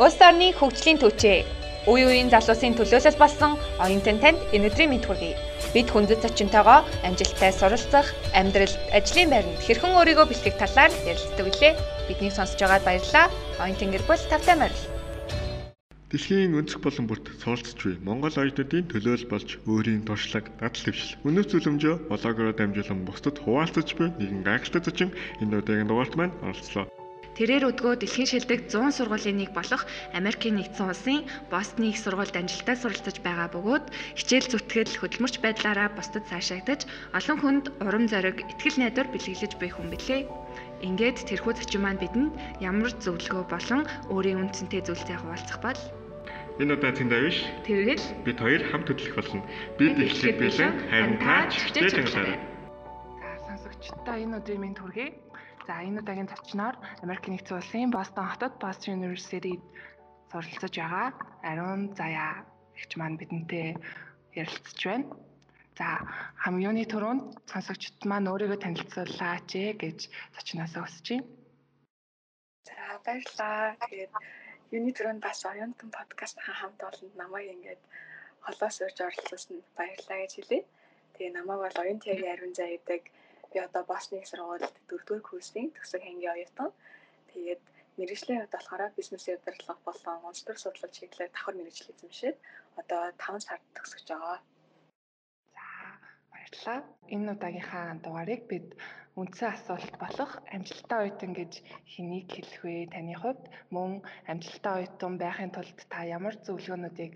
Улс орны хөгжлийн төвчээ. Үе үеийн залуусын төлөөлөл болсон оюутан танд өнөөдрийн мэд хүргэе. Бид хүндэт зочинтойгоо амжилттай суралцах, амьдралд, ажлын байранд хэрхэн өөрийгөө бэлтгэх талаар ярилцдаг билээ. Биднийг сонсож байгаад баярлалаа. Оюутан гэр бүл тавтай морил. Дэлхийн өнцөг болон бүрт суралцж буй Монгол оюутнуудын төлөөлөл болж өөрийн туршлага, дадал дэвшил, үнэт зөвлөмжөө блогороо дамжуулан бусдад хуваалцаж буй нэгэн гайхалтай зочин энэ удаагийн дугаарт маань оролцлоо. Тэрээр өдгөө дэлхийн шилдэг 100 сургуулийн нэг болох Америкийн нэгдсэн улсын Бостны их сургуульд амжилттай суралцж байгаа бөгөөд хичээл зүтгэл хөдөлмөрч байдлаараа бусдад цаашаагдаж олон хүнд урам зориг, ихтгэл найдвар бэлгэлж буй хүн билээ. Ингээд тэрхүү зочин маань бидэнд ямар зөвлөгөө болон өөрийн үндсэнтэй зүйлсээ хуваалцах бол Энэ удаа тэнд авиш. тэргэл Бид хоёр хамт хөдлөх болно. Бид эхлээд билэн харин та чигтэж ангалаарай. За сонсогчдоо энэ өдрийн мэнд хүргэе. За энэ удаагийн зочноор Америк нэгдсэн улсын Бостон хотод Boston University-д суралцж байгаа Ариун Заяа гэгч маань бидэнтэй ярилцж байна. За хамгийн түрүүнд сонсогчд маань өөрийгөө танилцуулаач гэж зочноосоо хүсэж байна. За баярлалаа. Тэгээд юуны түрүүнд бас оюутан подкастын хамт олонд намайг ингээд холоос урьж оролцуулсан баярлалаа гэж хэлье. Тэгээ намайг бол оюун тягийн ариун зай гэдэг би одоо Босны сургуульд 4-р курсын төгсөг хангийн оюутан. Тэгээд мэрэгжлийн хувьд болохоор бизнесийн удирдлага болон онц төр судлал чиглэлээр давхар мэрэгжил эзэмшээд одоо 5 сард төгсөж байгаа. За баярлалаа. Энэ удаагийнхаа дугаарыг бид үндсэн асуулт болох амжилттай оюутан гэж хэнийг хэлэх вэ таны хувьд? Мөн амжилттай оюутан байхын тулд та ямар зөвлөгөөнүүдийг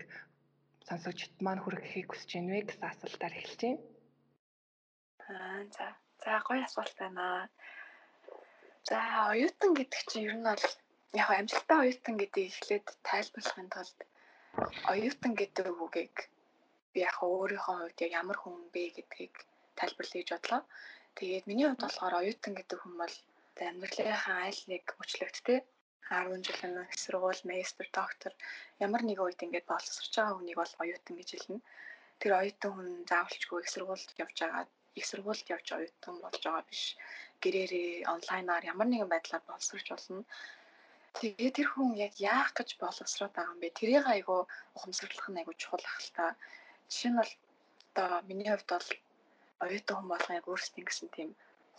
сонсогчд маань хүргэхийг хүсэж байна вэ гэсэн асуултаар эхэлж байна. Аа за. За гоё асуулт байна. За оюутан гэдэг чинь ер нь бол яг амжилттай оюутан гэдгийг эхлээд тайлбарлахын тулд оюутан гэдэг үгийг би яг өөрийнхөө хувьд ямар хүн бэ гэдгийг тайлбарлая гэж бодлоо. Тэгээд миний хувьд болохоор оюутан гэдэг хүн бол амьдралынхаа аль нэг мөчлөгт те 10 жилийн их сургууль, магистр, доктор ямар нэгэн үед ингээд боловсрч байгаа хүнийг бол оюутан гэж хэлнэ. Тэр оюутан хүн заавалчгүй сургуульд явж байгаа их сургуульд явж оюутан болж байгаа биш. Гэрээрээ онлайнаар ямар нэгэн байдлаар боловсрч болно. Тэгээ тэр хүн яг яах гэж боловсроод байгаа юм бэ? Тэрийг айгу ухамсарлах нь айгу чухал ах л та. Жишээ нь бол одоо миний хувьд бол оюутан хүн болгон яг өөрсдийн гэсэн тийм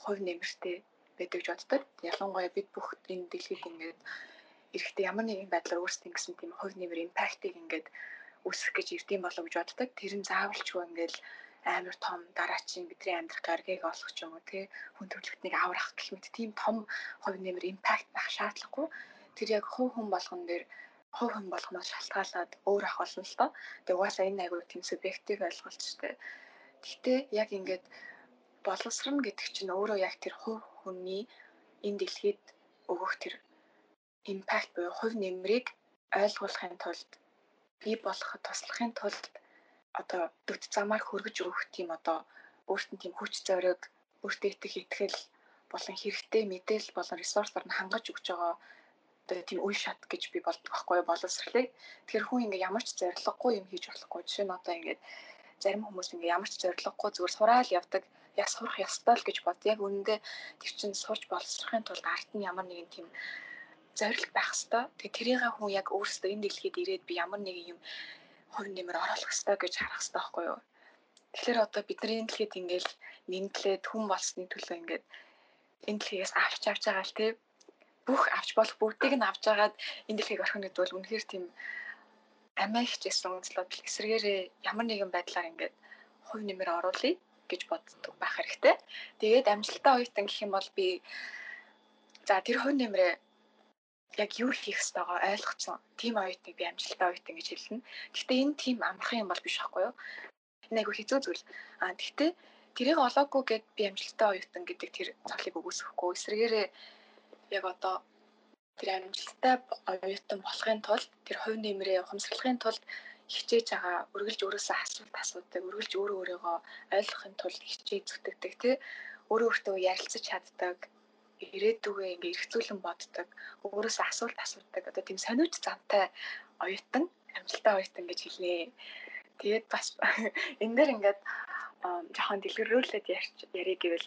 хувь нэмэртэй байдаг гэж боддог. Ялангуяа бид бүх энэ дэлхийд ингээд эрэхтэй ямар нэгэн байдлаар өөрсдийн гэсэн тийм хувь нэмэр импактыг ингээд үүсгэх гэж ирдэм болов гэж боддог. Тэр нь заавалчгүй ингээд амар том дараачийн бидний амьдрах гаргийг олох ч юм уу тий. Хүн төрөлхтнийг аврах гэх мэт тийм том хувь нэмэр импакт байх шаардлагагүй тэр яг хувь хүн болгон дээр хувь хүн болгоноос шалтгаалаад өөр ах болно л доо. Тэгээ угаасаа энэ аягүй тийм субъектив ойлголт шүү дээ. Гэхдээ яг ингээд боловсрно гэдэг чинь өөрөө яг тэр хувь хүний энэ дэлхийд өгөх тэр импакт буюу хувь нэмрийг ойлгуулахын тулд бий болоход туслахын тулд одоо дөт замаар хөргөж өгөх тийм одоо өөрт нь тийм хүч зориг, өөртөө итгэх итгэл болон хэрэгтэй мэдээлэл болон ресурсаар нь хангаж өгч байгаа одоо тийм үе шат гэж би болдог байхгүй боловсрлыг. Тэгэхээр хүн ингээ ямар ч зориггүй юм хийж болохгүй. Жишээ нь одоо ингээ зарим хүмүүс ингээ ямар ч зориггүй зүгээр сураал явдаг. Яг сурах ёстой л гэж бод. Яг үнэндээ тэр чинь сурч боловсрохын тулд арт нь ямар нэгэн тийм зориг байх хэвээр. Тэгээ тэрийг хүн яг өөрсдөө энэ дэлхийд ирээд би ямар нэгэн юм хувь нэмэр оруулах хэрэгтэй гэж харах хэрэгтэй байхгүй юу? Тэгэхээр одоо бидний дэлхийд ингээл нэмтлээд хүн болсны төлөө ингээд энэ дэлхийгээс авч авч байгаа л тий бүх авч болох бүгдийг нь авч агаад энэ дэлхийг орхино гэдэг бол үнэхээр тийм амиа хичээсэн үзлүүд эсрэгээрээ ямар нэгэн байдлаар ингээд хувь нэмэр оруулъя гэж боддог байх хэрэгтэй. Тэгээд амжилттай оюутан гэх юм бол би за тэр хувь нэмрээ яг юу хийх ёстойгоо ойлгоцсон. Тим оюутныг би амжилттай оюутан гэж хэлнэ. Гэхдээ энэ тим амархан юм бол биш байхгүй юу? Энэ айгу хэцүү зүйл. Аа гэхдээ тэрийг олоогүй гэд би амжилттай оюутан гэдэг тэр цолыг өгөөсөхгүй. Эсвэргээрээ яг одоо тэр амжилттай оюутан болохын тулд тэр хувь нэмрээ ухамсарлахын тулд хичээж байгаа үргэлж өөрөөсөө асуулт асуудаг, үргэлж өөрөө өөрийгөө ойлгохын тулд хичээж зүтгэдэг тий өөрөө өөртөө ярилцаж чаддаг ирээдүгөө ингээ эргцүүлэн боддог, өөрөөсөө асуулт асуудаг. Одоо тийм сониуч зантай оюутан, амжилттай оюутан гэж хэлнэ. Тэгээд бас энэ дээр ингээд жоохон дэлгэрүүлээд ярих гэвэл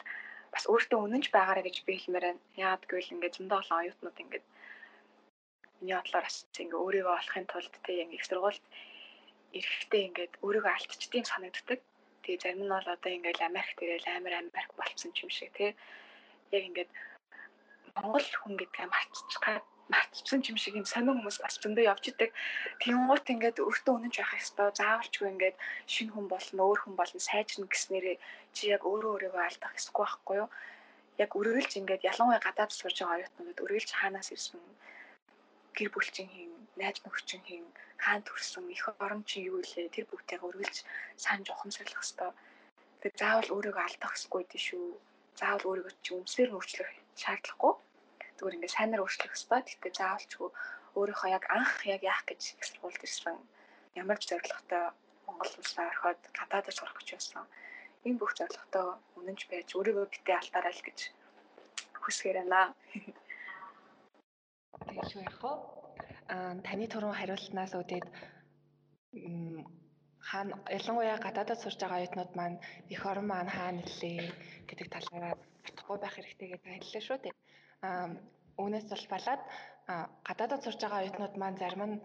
бас өөртөө үнэнч байгаарэ гэж би хэлмээр байна. Яагаад гэвэл ингээд зөндөө олон оюутнууд ингээд миний бодлоор бас ингээ өөрийгөө олохын тулд тэг ингээ их сургуульд эрэхтэй ингээд өөрийгөө алдчихдığım санагддаг. Тэгээ зарим нь бол одоо ингээд Америкт ирээл амар Америк болцсон юм шиг тий. Яг ингээд Монгол хүн гэдгээ мартчихгаа мартчихсан юм шиг юм сонир хүмүүс бас зөндөө явж идэг. Тэнгуут ингээд өөртөө үнэнч байх ёстой. Заавалчгүй ингээд шинэ хүн болно, өөр хүн болно, сайжрна гэснээрээ чи яг өөрөө өөрийгөө алдах эсэхгүй байхгүй юу? Яг үргэлж ингээд ялангуяа гадаад сурж байгаа оюутнууд үргэлж хаанаас ирсэн гэр бүлчин хин, найз нөхчин хин, хаан төрсөн, их орон чи юу илээ тэр бүгдийг үргэлж санаж ухамсарлах хэвээр. Тэгээд заавал өөрийгөө алдах хэрэггүй дээ шүү. Заавал өөрийгөө чи өмсөр өөрчлөх шаардлагагүй зүгээр ингээд сайнаар өөрчлөх хэрэгтэй. Гэхдээ заавалчгүй өөрийнхөө яг анх яг яах гэж их сургуульд ирсэн ямар ч зорилготой Монгол улсаа орхиод гадаадд сурах гэж байсан. Энэ бүх зорилготой үнэнч байж өөрийгөө битээ алдаарай л гэж хүсгээр байна. Шүү яах вэ? Аа таны түрүүн хариултнаас үүдээд хаана ялангуяа гадаадд сурж байгаа оюутнууд маань эх орон маань хаана нэлээ гэдэг талаараа бодохгүй байх хэрэгтэй гэдэг хэллээ шүү дээ. Үүнээс бол балаад гадаадд сурж байгаа оюутнууд маань зарим нь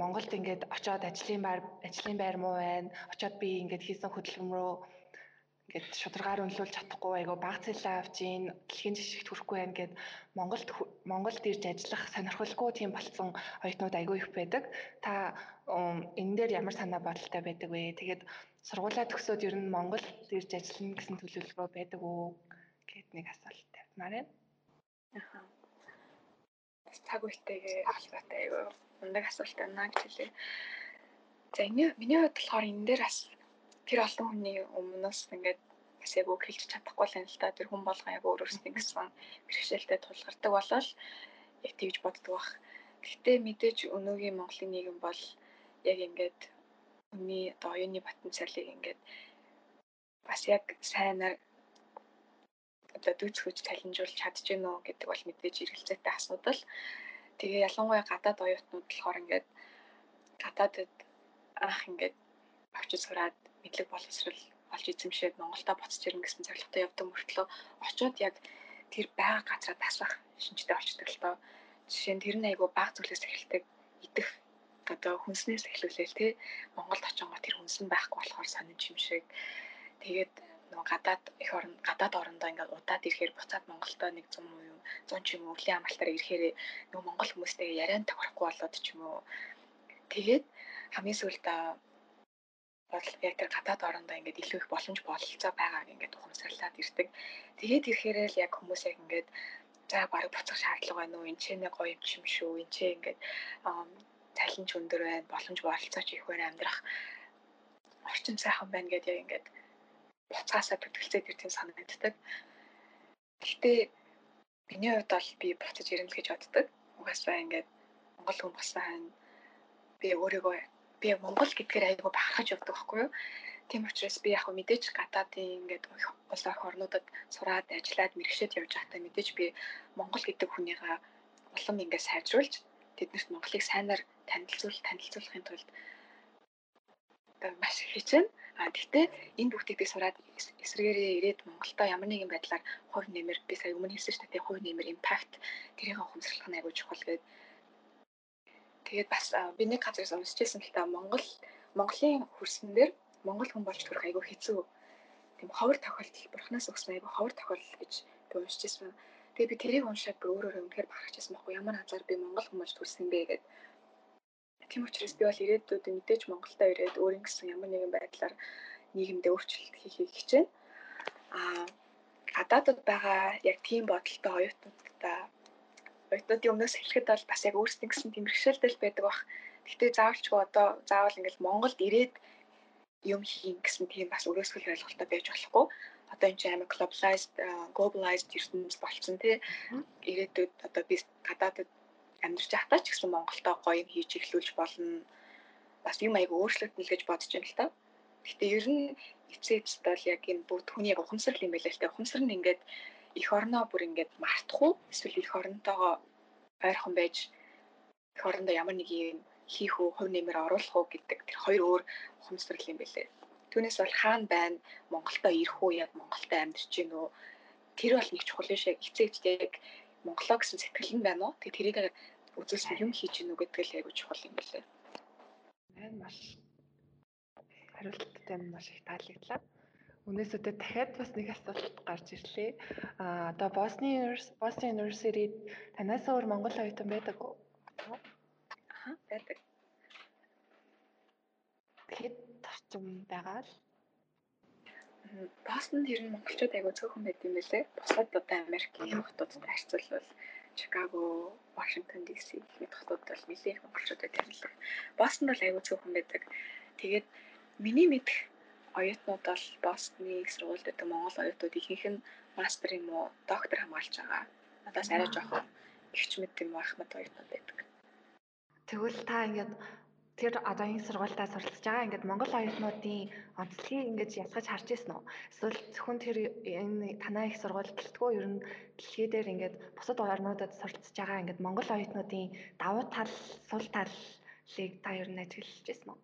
Монголд ингээд очиод ажлын байр ажлын байр муу байна. Очиод би ингээд хийсэн хөдөлгөм рүү ингээд шударгаар өнлүүлж чадахгүй айгу баг цалин авч ийн дэлхийн жишгт хүрэхгүй байна гэд Монголд Монголд ирж ажиллах сонирхолгүй тийм болсон оюутнууд айгу их байдаг. Та энэ дээр ямар санаа бодолтой байдаг вэ? Тэгээд сургуулаа төгсөөд ер нь Монголд ирж ажиллана гэсэн төлөвлөгөө байдаг уу гэд нэг асуулт тавьмаар байна. Цаг үетэйгээ холбоотой айгүй ундаг асуулт байна гэж хэлээ. За энэ миний хувьд болохоор энэ дээр бас тэр олон хүний өмнөөс ингээд бас яг үг хэлж чадахгүй л юм л та тэр хүн болгон яг өөр өөрсдийн гэсэн бэрхшээлтэй тулгардаг болол яг тэгж боддог бах. Гэхдээ мэдээж өнөөгийн Монголын нийгэм бол яг ингээд хүний одоо оюуны потенциалыг ингээд бас яг сайнаар одоо дүүцгэж талинжуулж чадж гэнэ үү гэдэг бол мэдээж эргэлзээтэй асуудал. Тэгээ ялангуяа гадаад оюутнууд болохоор ингээд гадаадд анх ингээд очиж сураад мэдлэг боловсрал олж эзэмшээд Монголда буцаж ирнэ гэсэн зорилготой явдаг мөртлөө очиод яг тэр байгаа газараа тасах шинжтэй болчдөг л доо. Жишээ нь тэр нь айгүй баг зүйлээс эхэлдэг идэх одоо хүнснээс эхлүүлээл тий Монголд очингоо тэр хүнсэн байхгүй болохоор сонин юм шиг тэгээд нөгөө гадаад их орн гадаад орондоо ингээд удаад ирэхээр буцаад Монголдо нэг 100 уу 100 ч юм өвлийн амралтаар ирэхээр нөгөө монгол хүмүүстэй яриан тохирохгүй болоод ч юм уу тэгээд хамгийн сүүлд бол яг тэр гадаад орондоо ингээд илүү их боломж бололцоо байгааг ингээд ухамсарлаад ирдэг. Тэгээд ирэхээр л яг хүмүүс яг ингээд за бараг буцах шаардлага байна уу? Энд ч нэг гоё юм шүү. Энд ч ингээд цалинч өндөр байна, боломж бололцооч их байна амьдрах орчин сайхан байна гэдээ яг ингээд буцаасаа төтөлцөөд ирэх юм санагддаг. Гэхдээ миний хувьд бол би буцаж ирнэ гэж боддог. Угаасаа ингээд Монгол хүн болсон би өөрийгөө би Монгол гэдгээр айгүй бахархаж явдаг байхгүй юу? Тийм учраас би яг мэдээж гадаадын ингээд улс орх орнуудад сураад ажиллаад мэрэгшээд явж байхдаа мэдээж би Монгол гэдэг хүнийгаа улам ингээд сайжруулж тэднэрт Монголыг сайнаар танилцуул танилцуулахын тулд маш их хичээнэ. А тэгтээ энэ бүгдийг сураад эсрэгээрээ ирээд Монголдо ямар нэгэн байдлаар хувь нэмэр би сая өмнө хэлсэн шүү дээ хувь нэмэр импакт тэрийг ухамсарлах нь аягүй чухал гэдэг. Тэгээд бас би нэг газраас уншижсэн л та Монгол Монголын хөрсөн дээр Монгол хүн болж төрөх аягүй хэцүү. Тийм ховор тохиолдол бурхнаас өгсөн аягүй ховор тохиолдол гэж би уншижсэн. Тэгээд би тэрийг уншаад бүр өөрөөрөө үнэхээр бахархажсэн байхгүй ямар хазаар би Монгол хүн болж төрсөн бэ гэдэг Тийм учраас би бол ирээдүйд мэдээж Монголда ирээд өөрийн гэсэн ямар нэгэн байдлаар нийгэмдээ өөрчлөлт хийхийг хичээнэ. Аа гадаадд байгаа яг тийм бодолтой оюутнуудтай оюутнуудын өмнөөс хэлэхэд бол бас яг өөрсдийн гэсэн тийм бэрхшээлтэй байдаг бах. Гэхдээ заавалчгүй одоо заавал ингээл Монголд ирээд юм хийн гэсэн тийм бас өрөөсгөл ойлголттой байж болохгүй. Одоо энэ чинь амар globalized globalized ертөнц болцсон тий. Ирээдүйд одоо би гадаадд амьдарч байхдаа ч гэсэн Монголтой гоё юм хийж эхлүүлж болно. Бас юм айгу өөрчлөлт нэл гэж бодож байна л та. Гэхдээ ер нь эцээ эцэд бол яг энэ бүгд хүний яг ухамсарл юм байл л та. Ухамсар нь ингээд эх орноо бүр ингээд мартах уу? Эсвэл эх орнотойгоо ойрхон байж эх орондоо ямар нэг юм хийх үү, хувь нэмэр оруулах уу гэдэг тэр хоёр өөр ухамсарл юм байлээ. Түүнээс бол хаана байна? Монголдо ирэх үү? Яг Монголдо амьдарч гин үү? Тэр бол нэг чухал биш яг эцээ эцэд яг Монголоо гэсэн сэтгэл нь байна уу? Тэгээ тэрийг үзүүлсэн юм хийж гинүү гэдэг л айгүй чухал юм билээ. Энэ маш хариулттай маш их таалагдлаа. Үнээс өдөө дахиад бас нэг асуулт гарч ирлээ. А одоо Boston Boston University танаас өөр Монгол оюутан байдаг уу? Аа байдаг. Хэд орчим байгаа л Бостонд ер нь монголчууд айгүй цөөхөн байд юм байлээ. Бусад одоо Америкийн хотуудтай харьцуулбал Чикаго, Вашингтон ДС гэх мэт хотууд бол нэлээд их монголчууд байдаг юм лээ. Бостонд бол айгүй цөөхөн байдаг. Тэгээд миний мэдх оюутнууд бол Бостны их сургуульд байдаг монгол оюутнууд ихэнх нь мастер юм уу, доктор хамгаалж байгаа. Надаас арай жоохон ихч мэд юм ахмад оюутнууд байдаг. Тэгвэл та ингээд тэр одоо энэ сургуультаа суралцж байгаа ингээд монгол оюутнуудын онцлогийг ингээд ялгаж харж ирсэн үү? Эсвэл зөвхөн тэр энэ танаа их сургууль гэлтгөө ер нь дэлхий дээр ингээд бусад орнуудад суралцж байгаа ингээд монгол оюутнуудын давуу тал, сул талыг та ер нь ажиглаж ирсэн үү?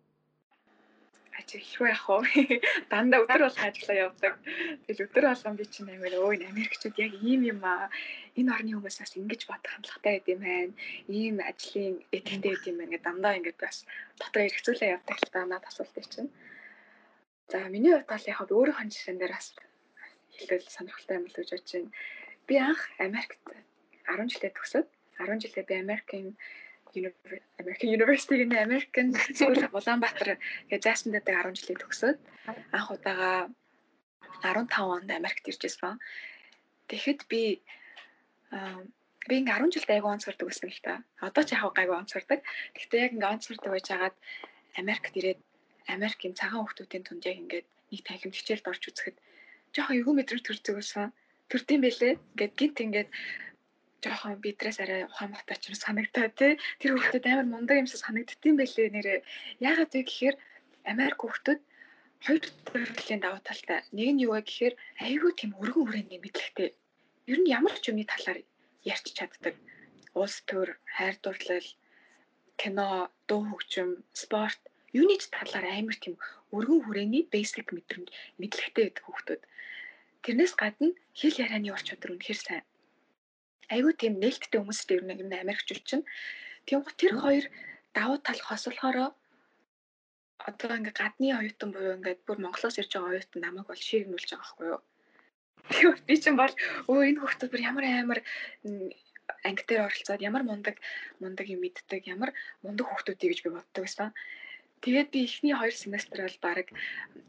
Ажиглахгүй яах вэ? Дандаа өдөр болго ажиллаа явдаг. Тэгэл өдөр болгон би чинь амар өө Америкчууд яг ийм юм аа. Энэ орны хүмүүс бас ингэж бодох хандлагатай байд юм байна. Ийм ажлын этиктэй байд юм байна гэдэг дандаа ингэж бас дотоо эргцүүлээ явдаг л та надад асуултыг чинь. За миний хувьд бол яг өөрийнхөө жишээн дээр бас хэлбэл сонирхолтой юм л гэж бодож байна. Би анх Америкт 10 жилээ төгсөөд 10 жилээ би Америкийн American University гэнэ American School Улаанбаатар гэж заасан дэдэг 10 жилийн төгсөөд анх удаага 15 онд Америкт ирж ирсэн. Тэгэхэд би би ингээ 10 жилд айгүй онцордог байсан л та. Одоо ч яг гайгүй онцордог. Гэхдээ яг ингээ онцордог байж хагаад Америкт ирээд Америкийн цагаан хүмүүсийн тунд яг ингээд нэг танхим хичээлд орж үзэхэд жоохон эвгүй мэдрэмж төрдөг байсан. Төрдөм байлээ. Ингээд гинт ингээд жоохон бидрээс арай ухаан муутай ч юм санагдаа тий. Тэр хүүхдүүд амар мундаг юмсаа санагддсан байлээ нэрээ. Яагаад вэ гэхээр Америк хүүхдүүд хоёр төрлийн давуу талтай. Нэг нь юу вэ гэхээр айгүй тийм өргөн хүрээний мэдлэгтэй. Ер нь ямар ч юмны талаар ярьж чаддаг. Улс төр, хайр дурлал, кино, дуу хөгжим, спорт юуны ч талаар амар тийм өргөн хүрээний basic мэдрэмж мэдлэгтэй байдаг хүүхдүүд. Тэрнээс гадна хэл ярианы ур чадвар үнэхээр сайн айгүй тийм нээлттэй хүмүүстэй ер нь Америкчууд чинь. Тийм тэр хоёр давуу тал хослохороо одоо ингээ гадны оюутан буюу ингээд бүр Монголоос ирж байгаа оюутан намайг бол шийгнүүлж байгаа байхгүй юу. Тэгэхээр би чинь бол өө энэ хүмүүс бүр ямар амар анги дээр оролцоод ямар мундаг мундаг юм мэддэг ямар мундаг хүмүүстэй гэж би боддог байсан. Тэгээд би эхний 2 семестр бол баг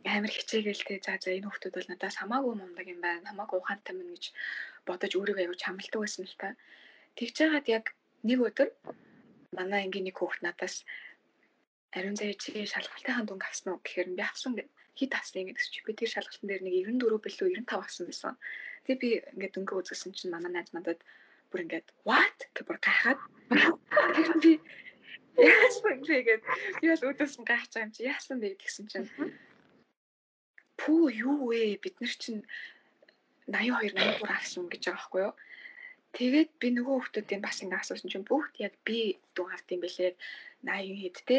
амар хичээгээл те за за энэ хүмүүс бол надаас хамаагүй мундаг юм байна. Хамаагүй ухаантай мэн гэж бодож өөрийгөө аягүй чамлдаг байсан л та. Тэгж жагаад яг нэг өдөр манай ангийн нэг хүүхд надаас ариун заяа чи шалгалтынхаа дүнг авсан уу? гэхээр би авсан хит авсан гэдэг чи би тэр шалгалтын дээр нэг 94 билүү 95 авсан байсан. Тэгээ би ингээд дөнгө үзсэн чинь манай найз надад бүр ингээд what? гэх бүр гайхаад. Тэр би яасан бэ гэдэг би бол үүдсэн гайхаж байгаа юм чи яасан бэ гэсэн чинь пүү юу вэ? Бид нар чинь 82 83 авсан гэж байгаа байхгүй юу. Тэгээд би нөгөө хүмүүсийн бас ингэ асуусан чинь бүгд яг би дүн юм бэлээ 80 хэд те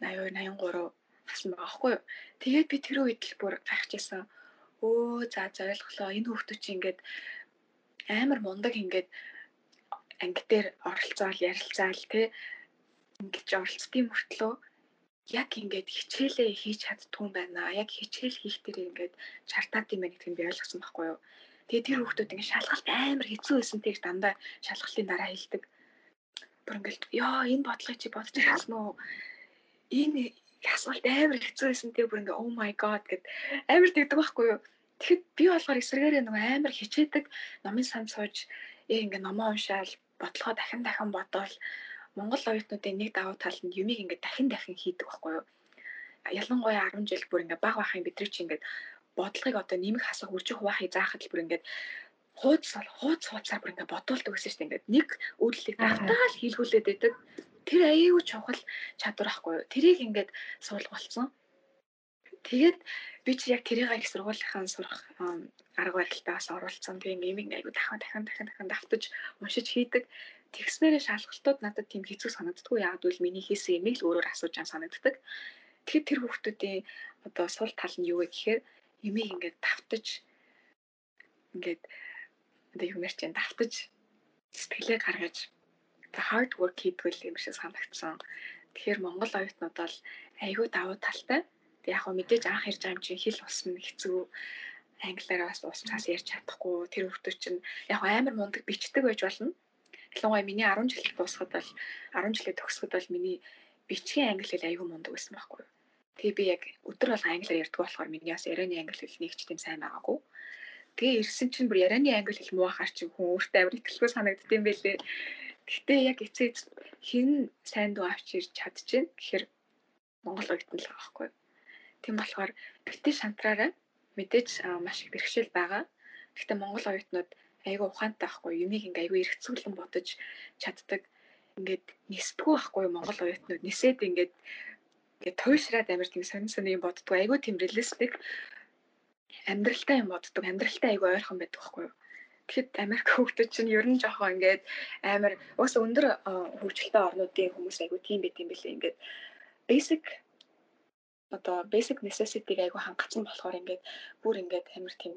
82 83 авсан байгаа байхгүй юу. Тэгээд би тэр үед л бүр гайхажсэн. Өө за ойлголоо энэ хүмүүс чинь ингээд амар мундаг ингээд анги дээр оролцоол ярилцаал те ингэж оролцдгийн мөртлөө яг ингээд хичээлээ хийж чаддгүй байна. Яг хичээл хийх дээр ингээд чартаад юм байна гэдгийг би ойлгосон байхгүй юу. Тэгээ тэр хүүхдүүд ингээд шалгалт амар хэцүү байсан тийж дандаа шалгалтын дараа хэлдэг. Бүр ингээд ёо энэ бодлогыг чи бодож байсан уу? Энэ асуулт амар хэцүү байсан тэгээ бүр ингээд oh my god гэд амар тэгдэг байхгүй юу. Тэгэхэд би болохоор эсрэгээрээ нөгөө амар хичээдэг номын сан сууж яг ингээд номоо уншаал бодлогоо дахин дахин бодоол Монгол оюутнуудын нэг давуу тал нь юмыг ингээд дахин дахин хийдэг байхгүй юу? Ялангуяа 10 жил бүр ингээд баг бахын бидний чи ингээд бодлогыг одоо нэмэх хасах үржих хуваахыг заахад л бүр ингээд хууц хууц хууцаар бүр ингээд бодуулдаг гэсэн чинь ингээд нэг үйлдэлийг давтаал хийлгүүлээд байдаг. Тэр аюу чухал чадвар ахгүй юу? Тэрийг ингээд суулгуулсан. Тэгээд би чи яг тэрийг их сургуулийнхаа сурах арга барилтаас оруулсан. Би ингээд аюу дахин дахин дахин дахин давтаж уншиж хийдэг. Тэгснээрээ шалгалтууд надад тийм хэцүү санагддаггүй яагаад гэвэл миний хийсэн юмыг л өөрөөр асууж ан санагддаг. Тэгэхээр тэр хүмүүсийн одоо сул тал нь юу вэ гэхээр юмыг ингээд давтаж ингээд одоо юмэр чинь давтаж сэтгэлээ гаргаж hard work хийдгүүл юм шиг санагдсан. Тэгэхээр Монгол оюутнууд бол айгүй давуу талтай. Тэг яг хөө мэдээж анх ирж байгаа юм чинь хэл ус нь хэцүү англиараа бас ууцаас ярьж чадахгүй тэр хүмүүс чинь яг амар мундаг бичдэг байж болно. Ялангуяа миний 10 жил дуусахад бол 10 жилээ төгсөхөд бол миний бичгийн англи хэл айгүй мундаг байсан байхгүй юу. Тэгээ би яг өдөр бол англиар ярьдаг болохоор миний бас ярианы англи хэл нэг ч тийм сайн байгаагүй. Тэгээ ирсэн чинь бүр ярианы англи хэл муухаар чи хүн өөртөө амар ихтэлгүй санагддсан байлээ. Гэхдээ яг эцээ хэн сайн дуу авч ирж чадчихэв гэхээр Монгол оюутан л байгаа байхгүй. Тийм болохоор битээ шантраараа мэдээж маш их бэрхшээл байгаа. Гэхдээ Монгол оюутнууд айгүй ухаантай байхгүй юмыг ингээ айгүй эргэцүүлэн бодож чаддаг. Ингээд нисдэггүй байхгүй Монгол оюутнууд нисээд ингээд ингээд туйшраад амар тийм сонин сонин юм боддог. Айгүй тийм реалистик амьдралтай юм боддог. Амьдралтай айгүй ойрхон байдаг байхгүй юу? Тэгэхэд Америк хүүхдүүд чинь ер нь жоохон ингээд амар уус өндөр хөгжилтэй орнуудын хүмүүс айгүй тийм байт юм билээ. Ингээд basic одоо basic necessity-г айгүй хангацсан болохоор ингээд бүр ингээд амар тийм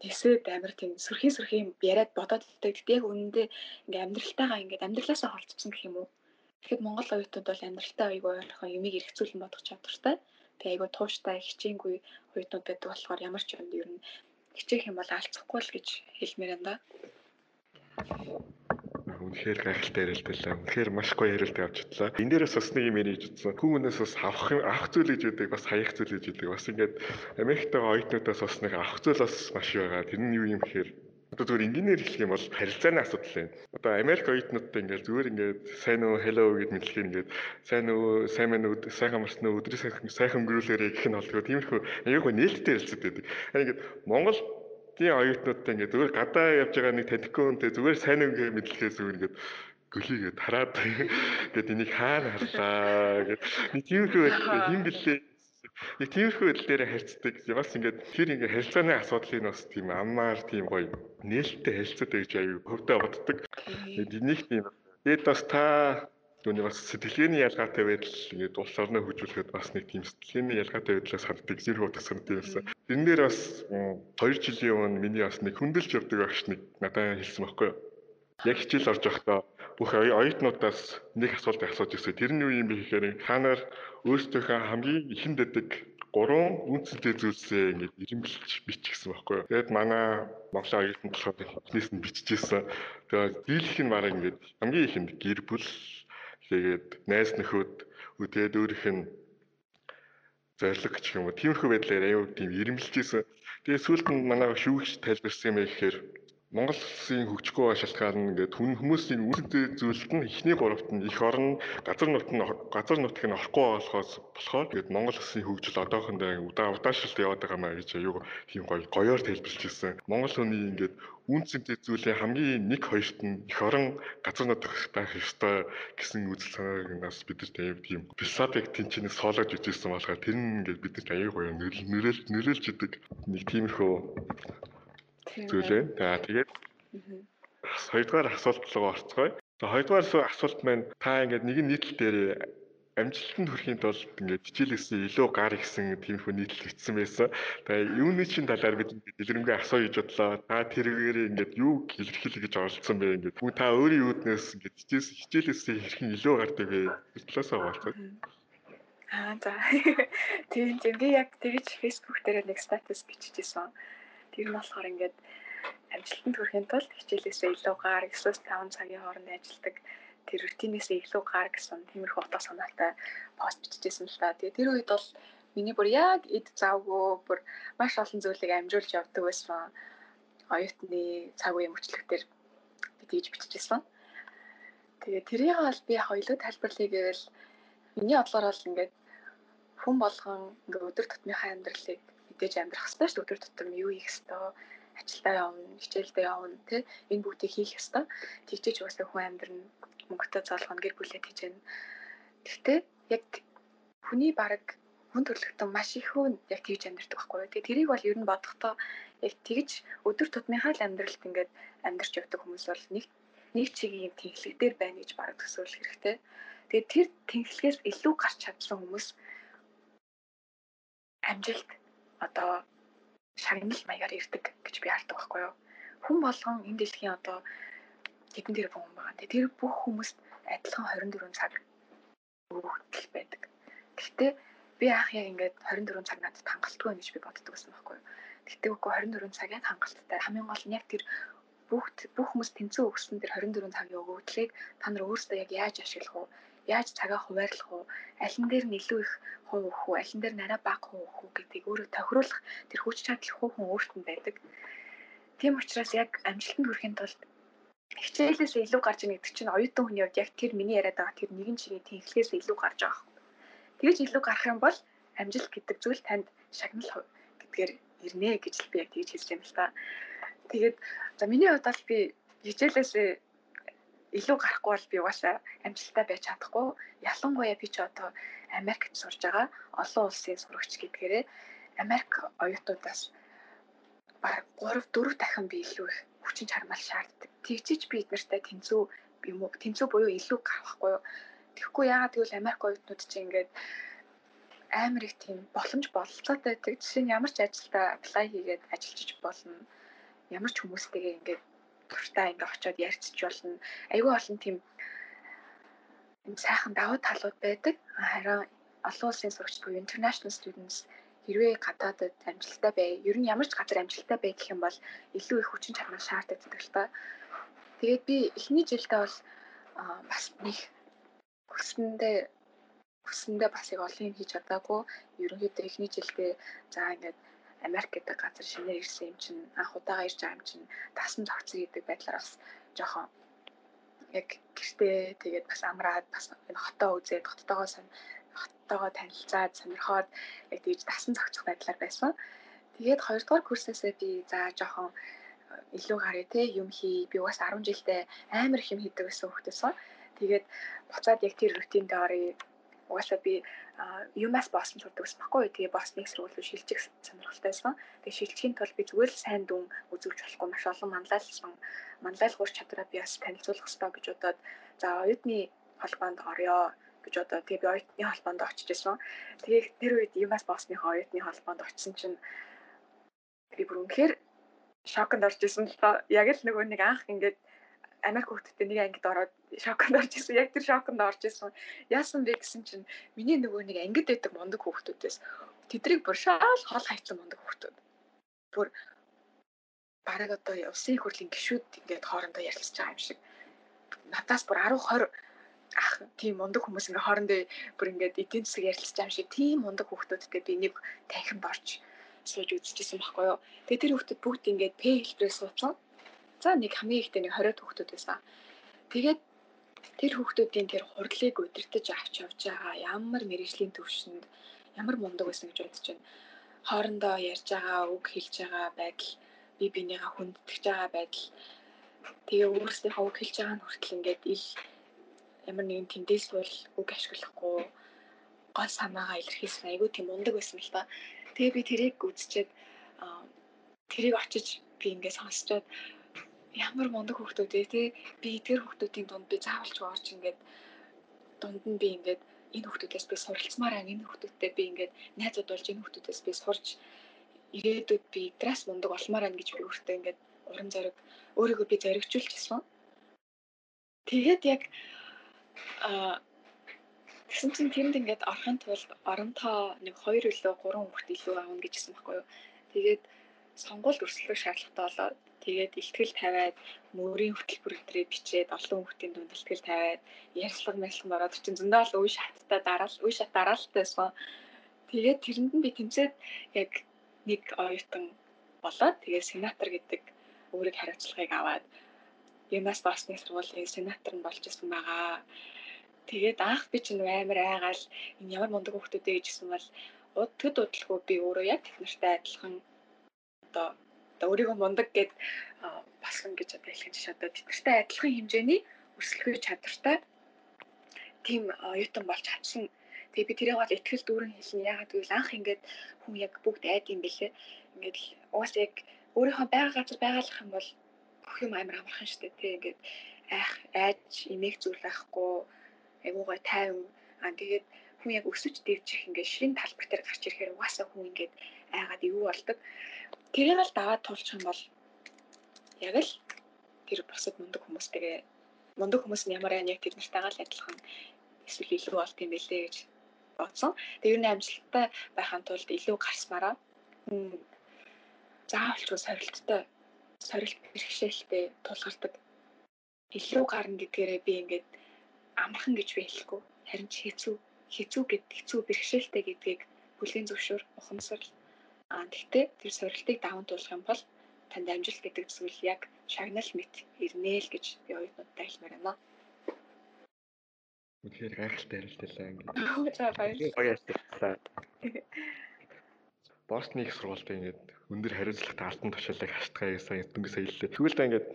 тэсээд амар тийм сөрхий сөрхий яриад бодоод илдэг. Гэтэ яг үнэндээ ингээд амьдралтайгаа ингээд амьдралаасаа холцсон гэх юм уу? Тэгэхэд Монгол оюутнууд бол амьдралтай айгүй ойрхон юмыг эргцүүлэн бодох чадвартай. Тэгээ айгүй тууштай хичээнгүй оюутнууд байдаг болохоор ямар ч юмд ер нь хичээх юм бол алцахгүй л гэж хэлмээр юм да. Үнэхээр гайхалтай ярилт байлаа. Үнэхээр маш гоё ярилт явж чадлаа. Энэ дээрээс бас нэг юм ярьж утсан. Хүмүүнээс бас авах авах зүйл гэж үүдэг, бас хаях зүйл гэж үүдэг. Бас ингээд Америктайгаа оюутнуудаас бас нэг авах зүйл бас маш байгаа. Тэр нь юу юм гэхээр Одоо зүгээр инженеэр хэлэх юм бол харилцааны асуудал байна. Одоо Америк оюутнуудтай ингээд зүгээр ингээд сайн уу, hello гэд мэдлэхээр ингээд сайн уу, сайн мэн үү, сайхан марсан уу, өдрийн сайхан сайхан өнгөрүүлээрэй гэх нь болдгоо. Тиймэрхүү аюулгүй нээлттэй. Харин ингээд Монгол тийм оюутнуудтай ингээд зүгээр гадаа явж байгаа нэг танихгүй хүнтэй зүгээр сайн үгээ мэдлэхээ зүгээр ингээд гөлийгээд хараад ингээд энийг хаана харлаа гэд. Нэг тиймэрхүү юм бэлээ Нэг тиймэрхүү дээр харьцдаг. Бас ингээд тэр ингээд харилцааны асуудлыг бас тийм аммаар тийм гоё нээлттэй харилцаатай гэж аюу хөвдөө боддог. Энийг тийм. Тэгээд бас та түүний бас сэтгэлгээний ялгаатай байдал ингээд улс орноо хөгжүүлэхэд бас нэг тийм сэтгэлгээний ялгаатай байдлаас ханддаг зэрэг утга санагдсан юмсан. Тэрэн дээр бас 2 жилийн өмнө миний бас нэг хүндэлж явдаг багш нэг надад хэлсэн байхгүй юу? Яг хичээл орж байхдаа бүх оюутнуудаас нэг асуултыг асууж ирсэн. Тэр нь юу юм бэ гэхээр та нар өөрсдийнхөө хамгийн ихэнд дэдэг гурван үнцэнтэй зүйлсээ ингээд ирэмбэлж бичихсэн байхгүй юу. Тэгэд манай Монголын оюутан болохоор эхнээс нь биччихсэн. Тэгээд дийлэх нь мараа ингээд хамгийн ихэнд гэр бүл тэгээд найз нөхөд тэгээд өөрийнх нь зориг гэх юм уу. Тиймэрхүү байдлаар аюу тийм ирэмбэлжсэн. Тэгээд сүүлд нь манай шүүгч тайлбарсан юм гэхээр Монгол улсын хөгжихгүй байх шалтгаан нь ингээд хүн хүмүүсийн үүсэлтэй зүйлд нь эхний гуравт нь их орон газар нут нь газар нутг нь орохгүй болохоос болохоор ингээд Монгол улсын хөгжил одоохондоо удаа удаашралт яваад байгаа маа гэж аюу тийм гоё гоёор тайлбарлаж ирсэн. Монгол хүний ингээд үнцэнтэй зүйлийн хамгийн нэг хоёрт нь их орон газар нутг байх ёстой гэсэн үзэл санааг нас бид нар тийм философик тэнцэнээс соолож үзсэн болохоор тэр нь ингээд бид нар аюу гоё нэрэл нэрэлж идэг нэг тиймэрхүү зүйлээ. За тэгээд хоёрдугаар асуулт руу орцгоё. За хоёрдугаар асуулт маань та ингээд нэгэн нийтлэл дээр амжилтанд хүрэхийн тулд ингээд хичээлээсээ илүү гар ихсэн тиймэрхүү нийтлэл бичсэн байсан. Тэгээ юуны чин талаар бид дэлгэрэнгүй асууя гэж бодлоо. Та тэргээр ингээд юу илэрхийлэх гэж оролцсон бэ ингээд. Бүгд та өөрийн үүднээс ингээд хичээлээсээ хэрхэн илүү гардаг вэ? Талаасаа хуваалцах. Аа за. Тийм би яг тэгж фэйсбүүк дээр нэг статус биччихсэн. Тэр нь болохоор ингээд амжилтанд хүрэхийн тулд хичээлээсээ илүү гар 9-5 цагийн хооронд ажилладаг тэр рутинээсээ илүү гар гэсэн тиймэрхүү утга санаатай пост бичижсэн л та. Тэгээ тэр үед бол миний бүр яг эд завгүй бүр маш олон зүйлийг амжуулж явдаг байсан. Оюутны цаг үеийн мөчлөгтөр би тэгж бичижсэн. Тэгээ тэрийг бол би яг илүү тайлбарлая гэвэл миний бодлоор бол ингээд хүн болгон ингээд өдөр тутмынхаа амьдралыг мэдээж амьдрах хэрэгтэй шүү өдөр тутам юу хийх ёстой ажилдаа явна, хичээлдээ явна тий энэ бүгдийг хийх ёстой. Тэгчээж угаасаа хүн амьдрын мөнгөтэй залгана гэр бүлээ тийжэн. Гэхдээ яг хүний бараг хүн төрлөختөн маш их хүн яг тэгж амьдэрдэг байхгүй юу. Тэгээ тэрийг бол ер нь бодохдоо яг тэгж өдөр тутмынхаа л амьдралд ингээд амьдарч явдаг хүмүүс бол нэг нэг чигийн тэнхлэг дээр байна гэж бараг төсөөлөх хэрэгтэй. Тэгээ тэр тэнхлэгээс илүү гарч чадсан хүмүүс амжилт одоо шагнал маягаар ирдэг гэж би хардаг байхгүй юу. Хүн болгон энэ дэлхийн одоо хэдэн тэр хүн байгаа. Тэгээ тэр бүх хүмүүст адилхан 24 цаг өгөх байдаг. Гэхдээ би анх яг ингээд 24 цаг надад хангалтгүй байна гэж би боддог байсан байхгүй юу. Гэхдээ үгүй 24 цаг яг хангалттай. Хамгийн гол нь яг тэр бүх бүх хүмүүс тэнцэн өгсөн тэр 24 цагийн өгөгдлийг та нар өөрсдөө яг яаж ашиглах вэ? Яаж цагаа хуваарлах вэ? Аль нь дээр нь илүү их хувь өгөх үү? Аль нь дээр нарай бага хувь өгөх үү гэдгийг өөрөө тохируулах тэр хүч чадал хүн өөрт нь байдаг. Тийм учраас яг амжилтанд хүрэхин тулд хичээлээс илүү гарч ийн гэдэг чинь оюутан хүний хувьд яг тэр миний яриад байгаа тэр нэгэн чигийн тэнхлээс илүү гарч байгаа юм. Тэгэж илүү гарах юм бол амжилт гэдэг зүйл танд шагнал гэдгээр ирнэ гэж би яг тэгж хэлж байна л та. Тэгээд за миний хувьд бол би хичээлээс илүү гарахгүй бол би угаасаа амжилттай байж чадахгүй. Ялангуяа би ч одоо Америкт сурж байгаа олон улсын сурагч гэдгээрээ Америк оюутнуудаас баг 3 4 дахин би илүү их хүчин чармаал шаарддаг. Тэгжиж би эднэртэй тэнцүү юм уу? Тэнцүү буюу илүү гарахгүй юу? Тэгэхгүй яагаад гэвэл Америк оюутнууд чинь ингээд амар их тийм боломж бололцоотой байдаг. Жишээ нь ямар ч ажилдаа apply хийгээд ажиллаж болно. Ямар ч хүмүүстэйгээ ингээд дуртай ингээд очиод ярьцж болно. Айгүй олон тийм сайхан давуу талууд байдаг. Харин олон улсын сурагч буюу international students хэрвээ гадаадд амжилттай бай, ер нь ямар ч газар амжилттай бай гэх юм бол илүү их хүчин чармай шаарддаг л та. Тэгээд би эхний жилдээ бол бас нэг хүсэндээ хүсэндээ бас яг олон юм хийж чадаагүй. Ерөнхийдөө эхний жилдээ за ингээд Америк гэдэг газар шинээр ирсэн юм чинь анх удаага ирж байгаа юм чинь тасан зогцсон гэдэг байдлаар бас жоохон яг гэртээ тэгээд бас амраад бас энэ хотоо үзээд хоттойгоо сан оттойгоо танилцаад сонирхоод яг тэгж дасан зохицох байдлаар байсан. Тэгээд хоёрдугаар курсээсээ би за жоохон илүү гарыг те юм хий. Би бас 10 жилдээ амар их юм хийдэг гэсэн хүүхдээсэн. Тэгээд буцаад яг тэр рутиндээ оръё. Угаасаа би юмас боссон сурдаг гэсэн баггүй. Тэгээ босныг сургууль руу шилжих сонирхолтойсэн. Тэгээ шилжихийн тулд би зүгээр л сайн дүн үзүүлж болохгүй маш олон манлайлсан манлайлгуур чадвараа би бас танилцуулах хэрэгтэй гэж бодоод за оюутны холбоонд орё гэж одоо тэгээ би оюутны холбоонд очиж исэн. Тэгээ тэр үед юмас боссныхоо оюутны холбоонд очисон чинь би бүр үнэхээр шоконд орж исэн л тоо. Яг л нөгөө нэг анх ингээд Америк хүүхдтэй нэг ангид ороод шоконд орж исэн. Яг тэр шоконд орж исэн. Яасан бэ гэсэн чинь миний нөгөө нэг ангид байдаг мундаг хүүхдүүдээс тэдрийг бүр шаал хол хайтлан мундаг хүүхдүүд. Бүр бараг одоо усын хурлийн гişүүд ингээд хоорондоо ярилцж байгаа юм шиг. Надаас бүр 10 20 ах тийм мундаг хүмүүс ингээ хоорондоо бүр ингээд эдийн засаг ярилцж байгаа юм шиг тийм мундаг хүүхдүүдтэй би нэг танхимд орж сууж үзчихсэн байхгүй юу. Тэгээ тэр хүүхдүүд бүгд ингээд П хэлбэрээр суудсан. За нэг хамгийн ихтэй нэг 20 хүүхдүүд байсан. Тэгээд тэр хүүхдүүдийн тэр хурдлыг удирдах авч явж байгаа ямар мэрэгжлийн төвшөнд ямар мундаг байсан гэж бодож байна. Хоорондоо ярьж байгаа, үг хэлж байгаа байдал, би бинийгаа хүндэтгэж байгаа байдал тэгээ өөрсдийнхөө үг хэлж байгаа нь хүртэл ингээд ил ямар нэгэн тэндээс бол үг ашиглахгүй гол санаагаа илэрхийлсэн айгүй тийм ундаг байсан л та. Тэгээ би тэрийг үзчихэд тэрийг очиж би ингээд сонсчоод ямар мундаг хүүхдүүд ээ тий би тэр хүүхдүүдийн дунд би заавалч орж ингээд дунд нь би ингээд энэ хүүхдүүдээс би суралцмаар аа энэ хүүхдүүдтэй би ингээд найзууд болж энэ хүүхдүүдээс би сурч ирээдүйд би эдрас мундаг болмоор аа гэж би өөртөө ингээд урам зориг өөрийгөө би зоригжуулж ирсэн. Тэгээд яг Аа тэгсэн чинь тэнд ингээд орохын тулд оронтоо нэг 2 үлээ 3 хүүхд илүү аавна гэжсэн байхгүй юу. Тэгээд сонгуульд өрсөлдөх шаардлагатай болоод тэгээд ихтгэл тавиад мөрийн хөтөлбөр өдрөө бичээд олон хүүхдийн дунд ихтгэл тавиад ярьцлага мэдлэг ороод чинь зөндөө л үе шаттай дараал үе шат дараалтайсэн. Тэгээд тэрэнд нь би тэмцээд яг нэг оюутан болоод тэгээд сенатор гэдэг өөрийг хариуцлагыг аваад Юмас басны сургуулийн сенатор нь болж исэн байгаа. Тэгээд анх би чинь амар айгаал энэ ямар мундаг хүмүүс ээ гэжсэн бол төд удалгүй би өөрөө яг тех нартай адилхан одоо одоо өөрийгөө мундаг гэд басган гэж одоо хэлэх чинь одоо нартай адилхан хэмжээний өрсөлдөх чадвартай тийм оюутан болж чадсан. Тэгээ би тэрийг бол ихтгэл дүүрэн хэлнэ. Ягаад гэвэл анх ингээд хүн яг бүгд айд юм бэлээ. Ингээд уус яг өөрийнхөө байгаль газар байгалах юм бол бүх юм амар амархан штэ тий ингээд айх айж имийг зүйлэхгүй айгуугай тайван аа тэгээд хүн яг өсөж дэвжих ингээд шинэ талбар дээр гарч ирэхээр угаасаа хүн ингээд айгаад юу болдог. Тэрийг л даваад тулчих юм бол яг л тэр бусад мундаг хүмүүстэйгээ мундаг хүмүүс нь ямар яг тэр нартайгаа л адилхан эсвэл илүү болт юм бэлээ гэж бодсон. Тэгээ ер нь амжилттай байхын тулд илүү гарсмаараа. Заавалчгүй сорилттой сорилт бэрхшээлтэй тулгардаг. Илүү гарна гэдгээрээ би ингээд амархан гэж би хэлэхгүй. Харин ч хэцүү хэцүү гэд хэцүү бэрхшээлтэй гэдгийг бүлгийн зөвшөөр ухамсарл аа гэхдээ тэр сорилтыг даван туулах юм бол танд амжилт гэдэг зүйл яг шагнал мэт ирнэ л гэж би оюутнуудтай хэлмээр байна. Үнэхээр гайхалтай ярилцлаа ингээд. За баярлалаа. Гоё ярилцлаа. Босны их сургуульд ингээд өндөр хариуцлагатай алтан тушаалыг хаштгаа гэсэн дөнгөс аяллаа. Тэгвэл та ингээд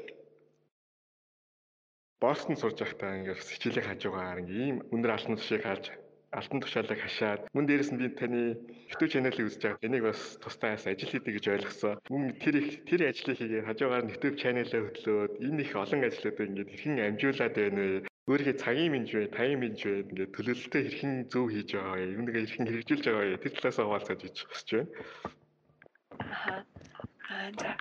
Бостон сурж байхдаа ингээд хичээлийн хажуугаар ингээд ийм өндөр алтан тушаалыг хааж алтан тушаалыг хашаад мөн дээрэс нь би таны YouTube channel-ыг үзэж байгаа. Энийг бас тусдаас ажил хийдэг гэж ойлгосон. Мөн тэр их тэр ажлыг хийгээд хажуугаар нь YouTube channel-аа хөтлөөд энэ их олон ажлуудыг ингээд хэрхэн амжуулаад байна вэ? өөрийнхөө цагийн минж бай, тайм минж бай ингээд төлөвлөлтөө хэрхэн зөв хийж байгаа вэ? Юуныг хэрхэн хэрэгжүүлж байгаа вэ? Тэр талаас хаваалцаж ич хүсэж байна. Аа за.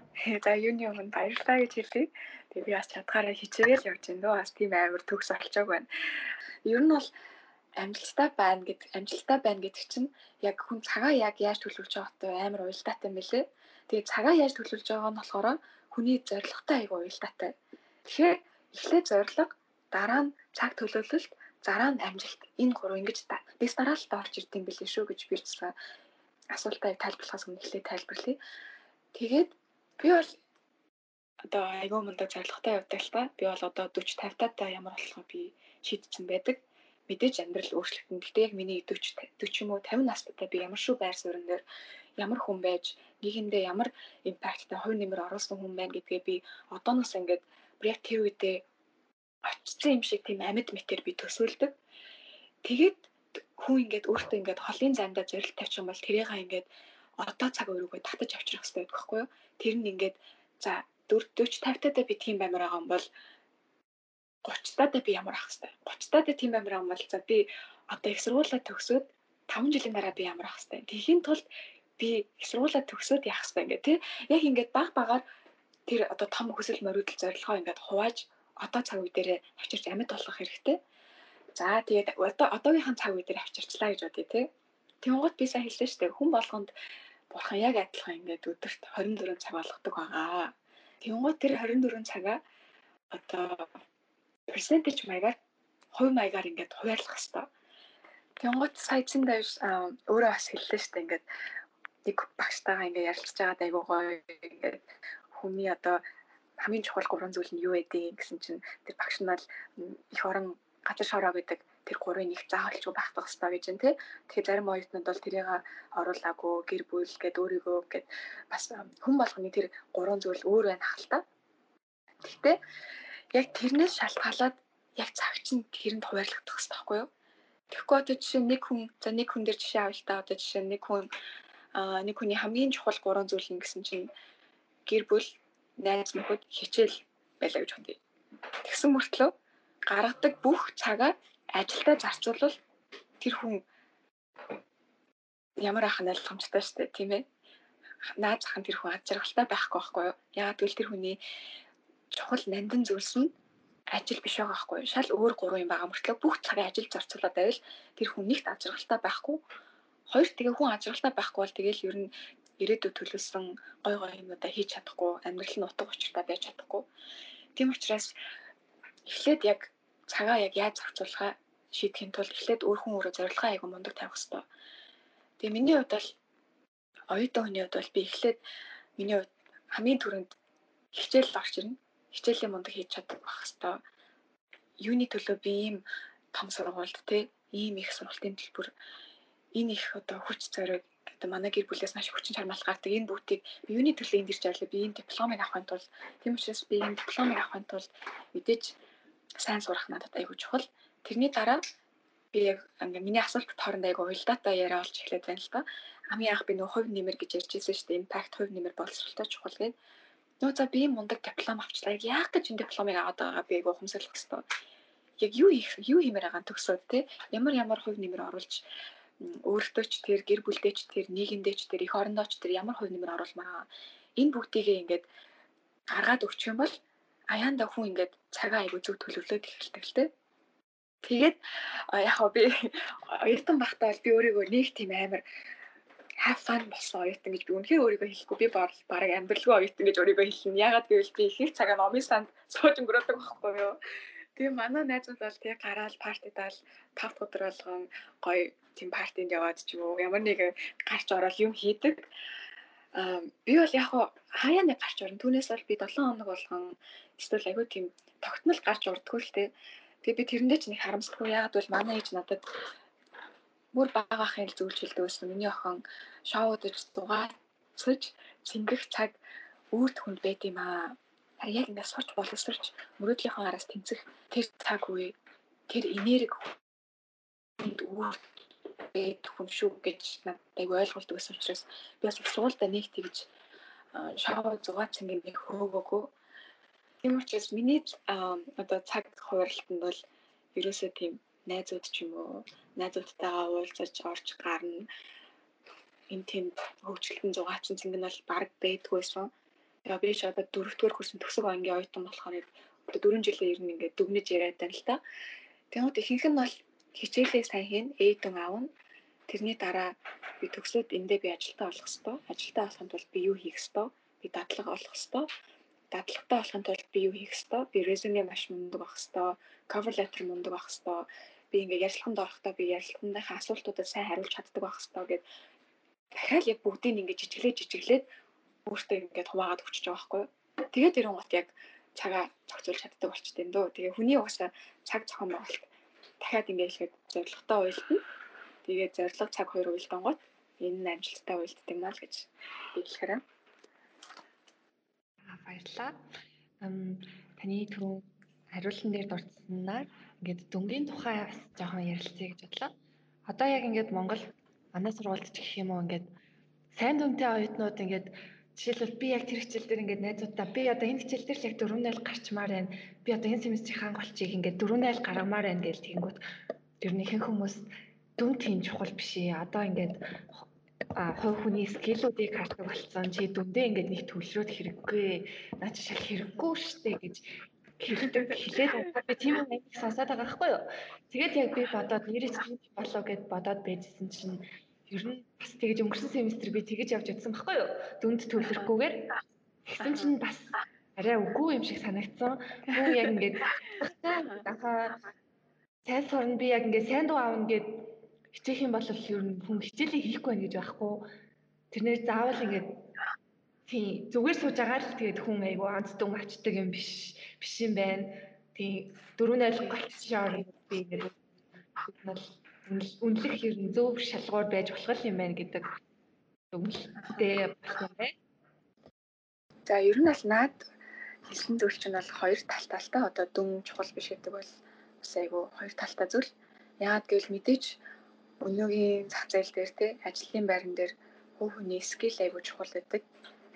За юуны өмнө баярлалаа гэж хэлье. Тэгээ би бас чадхаараа хичээгээл явж байна дөө. Бас тийм амар төгс олчоог байна. Ер нь бол амжилттай байна гэдэг амжилттай байна гэдэг чинь яг хүн цагаа яг яаж төлөвлөж байгаатай амар уялдаатай мэлээ. Тэгээ цагаа яаж төлөвлөж байгаа нь болохоор хүний зорилготой айгүй уялдаатай. Тэгэхээр эхлээд зорилго дараа нь цаг төлөвлөлт, дараа нь амжилт. Энэ гурав ингэж бис дараалтаа орж ирдэм билээ шүү гэж би зөвхөн асуултаа тайлбарлахаас өмнө эхлээд тайлбарлая. Тэгээд би бол одоо айгүй мундаг зорилготой явдаг л та. Би бол одоо 40 50 таа ямар болохоо би шийдсэн байдаг. Мэдээж амьдрал өөрчлөгдөн. Гэхдээ яг миний 40 40 юм уу 50 настайтай би ямар шүү байр суурин дээр ямар хүн байж нийгэмдээ ямар импакттай хувь нэмэр оруулсан хүн байна гэдгээ би одооноос ингээд яг тэр үедээ очсон юм шиг тийм амьд мэтэр би төсөөлдөг. Тэгээд хүн ингээд өөртөө ингээд холын займдаа зорилт тавьчих юм бол тэрийг ингээд одоо цаг өрөөгөө татаж авчрах хэрэгтэй байдаг байхгүй юу? Тэр нь ингээд за 40 50 таа би тийм баймаар байгаа юм бол 30 таа би ямар ах хэвээр 30 таа тийм баймаар байгаа юм бол за би одоо их сургуулаа төгсөөд 5 жилийн дараа би ямар ах хэвээр тэхийн тулд би их сургуулаа төгсөөд яах хэвээр ингээд тий яг ингээд баг багаар тэр одоо том хүсэл мөрөөдөл зорилгоо ингээд хувааж одоо цаг үе дээр авчирч амьд болох хэрэгтэй. За тэгээд одоо одоогийнхан цаг үе дээр авчирчлаа гэж бодъё тий. Тэнгуут би сайн хэлсэн шүү дээ. Хүн болгонд бурхан яг адилхан ингээд өдөрт 24 цаг болгодог байгаа. Тэнгуут тэр 24 цагаа одоо percentage маягаар хувь маягаар ингээд хуваарлах хэрэгтэй. Тэнгуут саяцсан дэвш өөрөө бас хэллээ шүү дээ. Ингээд нэг багштайгаа ингээд ярилцж байгаа айгуу гоё ингээд хүний одоо хамгийн чухал гурван зүйл нь юу вэ гэсэн чинь тэр багш нь л их орон газар шороо гэдэг тэр гурвын нэг заавалчгүй байх хэрэгтэй гэж байна тий. Тэгэхээр зарим оюутнууд бол тэрийг оруулаагүй гэр бүл гэд өөрийгөө гэд бас хүн болгоны тэр гурван зүйл өөр байна хальтаа. Гэхдээ яг тэрнээс шалтгаалаад яг цагч нь тэрэнд хуваарлагдах хэрэгтэй байхгүй юу? Тэгэхгүй одоо жишээ нэг хүн за нэг хүн дээр жишээ авъя л та одоо жишээ нэг хүн аа нэг хүний хамгийн чухал гурван зүйл нь гэсэн чинь гэр бүл найз нөхөд хичээл байлаа гэж бодъё. Тэгсэн мөртлөө гаргадаг бүх цагаа ажилдаа зарцуулбал тэр хүн ямар ах найлгамжтай шүү дээ тийм ээ. Наад зах нь тэр хүн ад жаргалтай байхгүй байхгүй юу? Яагаад гэвэл тэр хүний чухал нандин зүйлс нь ажил биш байгаа байхгүй? Шал өөр гурван юм байгаа мөртлөө бүх цагаа ажил зарцуулаад байвал тэр хүн нэгт ад жаргалтай байхгүй. Хоёр тэгээ хүн ад жаргалтай байхгүй бол тэгэл ер нь ирээдүйд төлөвлөсөн гой гой юмудаа хийж чадахгүй, амьдрал нь утга учиртай байж чадахгүй. Тийм учраас эхлээд яг цагаа яг яаж зарцуулахаа шийдэхин тулд эхлээд өөр хүн өөрөө зорилгоо айгу мундаг тавих хэрэгтэй. Тэгээ миний хувьд бол оюутан хүний хувьд бол би эхлээд миний хувьд хамгийн түрүүнд хичээл орч ирнэ. Хичээлийн мундаг хийж чадах байх хэрэгтэй. Юуны төлөө би ийм том сургуульд те ийм их сургалтын төлбөр энэ их одоо хүч зориг одоо манай гэр бүлээс маш хүчин чармаал гардаг энэ бүгдийг би юуны төлөө энд ирж байлаа би энэ дипломыг авахын тулд тийм учраас би энэ дипломыг авахын тулд мэдээж сайн сурах надад айгүй чухал. Тэрний дараа би яг ингээ миний асуулт хооронд айгүй уялдаатай яриа олж эхлэв байна л да. Хамгийн анх би нөө хувь нэмэр гэж ярьж ирсэн шүү дээ. Impact хувь нэмэр боловсролтой чухал гэдэг. Нөө за би мундаг диплом авчлаа. Яах гэж энэ дипломыг аваад байгаа би айгүй ухамсарлах хэрэгтэй. Яг юу их юу хиймээр байгаа төгсөөд те ямар ямар хувь нэмэр оруулж өөртөө ч тэр гэр бүлдээ ч тэр нийгэмдээ ч тэр их орондоо ч тэр ямар хувь нэмэр оруулмаар байгаа. Энэ бүгдийг ингээд гаргаад өгчих юм бол аяанда хүн ингээд цагаа айгу зүг төлөвлөөд эхэлдэг л дээ. Тэгээд яг би оюутан багтаа би өөрийгөө нэг тийм амар have fun болсон оюутан гэж би үнэхээр өөрийгөө хэлэхгүй би бараг амьдралгүй оюутан гэж өөрийгөө хэлнэ. Ягаад гэвэл би их их цагаа номын санд сууж өнгөрөөдөг байхгүй юу. Тэгээ манай найзууд бол тэгээ гараал партидаал 5 өдөр болгон гоё тийм партинд яваад ч юм уу ямар нэг гарч ороод юм хийдэг. Аа би бол яг хаяа нэг гарч орно. Түүнээс бол би 7 хоног болгон эсвэл айгүй тийм тогтмол гарч урдггүй л тээ. Тэгээ би тэрэндээ ч нэг харамсалгүй. Ягаад бол манай ээж надад бүр бага ахын зүйлж хэлдэг байсан. Миний охин шоудаж дугаацж цэнгэх цаг үүрт хүнд байт юм аа. Яг ингээд сурч боловсрч мөрөөдлийнхөө араас тэнцэх тэр цаг үе тэр энерги хүнд үүрт байт хүн шүү гэж надад ойлголт өгсөн учраас би бас суулдаа нэг тэгж шоу зугаацсан юм би хөөгөөгүй. Тийм учраас миний одоо цаг хуваарлтанд бол ерөөсөө тийм найзууд ч юм уу найзуудтайгаа уулзаж орж гарна энэ тийм хөгжилтөн зугаацсан цэнг нь бол баг байдгүйсэн. Тэгээ би ч одоо дөрөвдүгээр курсын төгсөг ангийн оюутан болохоор одоо 4 жилийн ер нь ингээд дүгнэж яриад байна л та. Тэгмээд ихэнх нь бол хичээлээ сайн хийн, ээдэн аавна. Тэрний дараа би төгсөөд эндээ би ажилтаа олох хэвээр. Ажилтаа олохын тулд би юу хийх хэвээр? Би дадлага олох хэвээр. Дадлагтаа олохын тулд би юу хийх хэвээр? Би резюме маш мундаг авах хэвээр. Cover letter мундаг авах хэвээр би ингээ ярилцлаганд орохдоо би ярилцлагынхаа асуултуудад сайн хариулж чаддаг байх хэрэгтэй гэд дахиад яг бүгдийг ингээ жижиглээ жижиглээд өөртөө ингээд хуваагаад өчөж байгаа байхгүй. Тэгээд тэрэн гот яг цагаа зохицуулж чаддаг болчтой юм дөө. Тэгээ хүний угаасаа цаг зохион байгуулалт дахиад ингээ хэлэхэд зоригтой уйлдана. Тэгээд зориг цаг хоёр уйлдан гот энэ нь амжилттай уйлддаг маа л гэж би хэлэхээр. Баярлалаа. Таны түрүү хариултан дээр дурдсанаар ингээд дүнгийн тухай бас жоохон ярилцъя гэж бодлоо. Одоо яг ингээд Монгол манай сургуульд ч гэх юм уу ингээд сайн дүнтэй оюутнууд ингээд жишээлбэл би яг тэр хичээл дээр ингээд найзуудаа би одоо энэ хичээл дээр л яг 4.0 гарчмаар байна. Би одоо энэ семестрийн хаан голчийг ингээд 4.0 гаргамаар байна гэж тэгэнгүүт тэр нэг хэн хүмүүс дүн тийм чухал биш ээ. Одоо ингээд а хувь хүний скиллүүдийг хардаг болсон. Чи дүндээ ингээд нэг төлрөөд хэрэггүй. Наа чи шал хэрэггүй штэ гэж хэлдэг хэлээд би тийм юм сонсоод байгаа байхгүй юу. Тэгээд яг би бодоод нэрээ чинь болоо гэд бодоод байжсэн чинь ер нь бас тэгэж өнгөрсөн семестр би тэгэж явж ядсан байхгүй юу. Дүнд төвлөрөхгүйгээр тэгсэн чинь бас арай үгүй юм шиг санагдсан. Бүү яг ингээд дахаа сайн сурна би яг ингээд сайн дуу аавна гэд хичээх юм бол ер нь хүн хичээлээ хийхгүй байх гэж байхгүй. Тэрнээр заавал ингээд Тийм зүгээр сууж байгаа л тэгээд хүн айгу анц дүн авчдаг юм биш биш юм байна. Тийм дөрөв найл голчшоор би ингээд үнэлэх ер нь зөв шалгуур байж болох юм байна гэдэг дүгнэлттэй болсон байна. За ер нь бол наад хэлсэн зүйл чинь бол хоёр талтай л та одоо дүн чухал биш гэдэг бол бас айгу хоёр талтай зүйл. Яагаад гэвэл мэдээж өнөөгийн зах зээл дээр те ажлын байран дээр хувь хүний скил айгу чухал гэдэг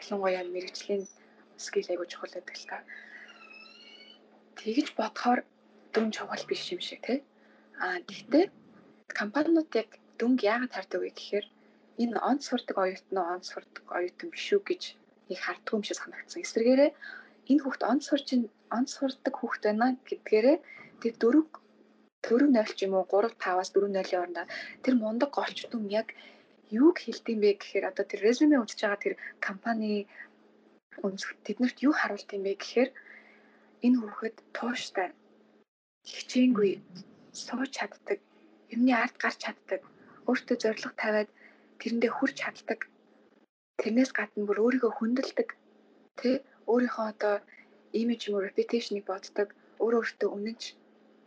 ялангуяа мэрэгжлийн скил айгуу чухал байдаг л та. Тэгж бодохоор дүн чухал биш юм шиг тий. Аа тэгтээ компаниуд яг дүнг яагаад хардаг вэ гэхээр энэ он сурдаг оюутан нь он сурдаг оюутан биш үү гэж нэг харддаг юм шиг санагдсан. Эсвэргээрээ энэ хүүхд он сурч он сурдаг хүүхд байна гэдгээрээ тэр дөрөв 4-0 ч юм уу 3-5-аас 4-0-ийн орондоо тэр мундаг голч дүн яг юуг хэлдэм бэ гэхээр одоо тэр резюме үзэж байгаа тэр компани тэднэрт юу харуулт юм бэ гэхээр энэ хүүхэд тууштай. Хичээнгүй сууж чаддаг. Юмны ард гарч чаддаг. Өөртөө зориг тавиад тэрэндээ хүрч чаддаг. Тэрнээс гадна бүр өөрийгөө хүндэлдэг. Тэ өөрийнхөө одоо имиж юм уу репутейшнийг боддог. Өөрөө өөртөө үнэнч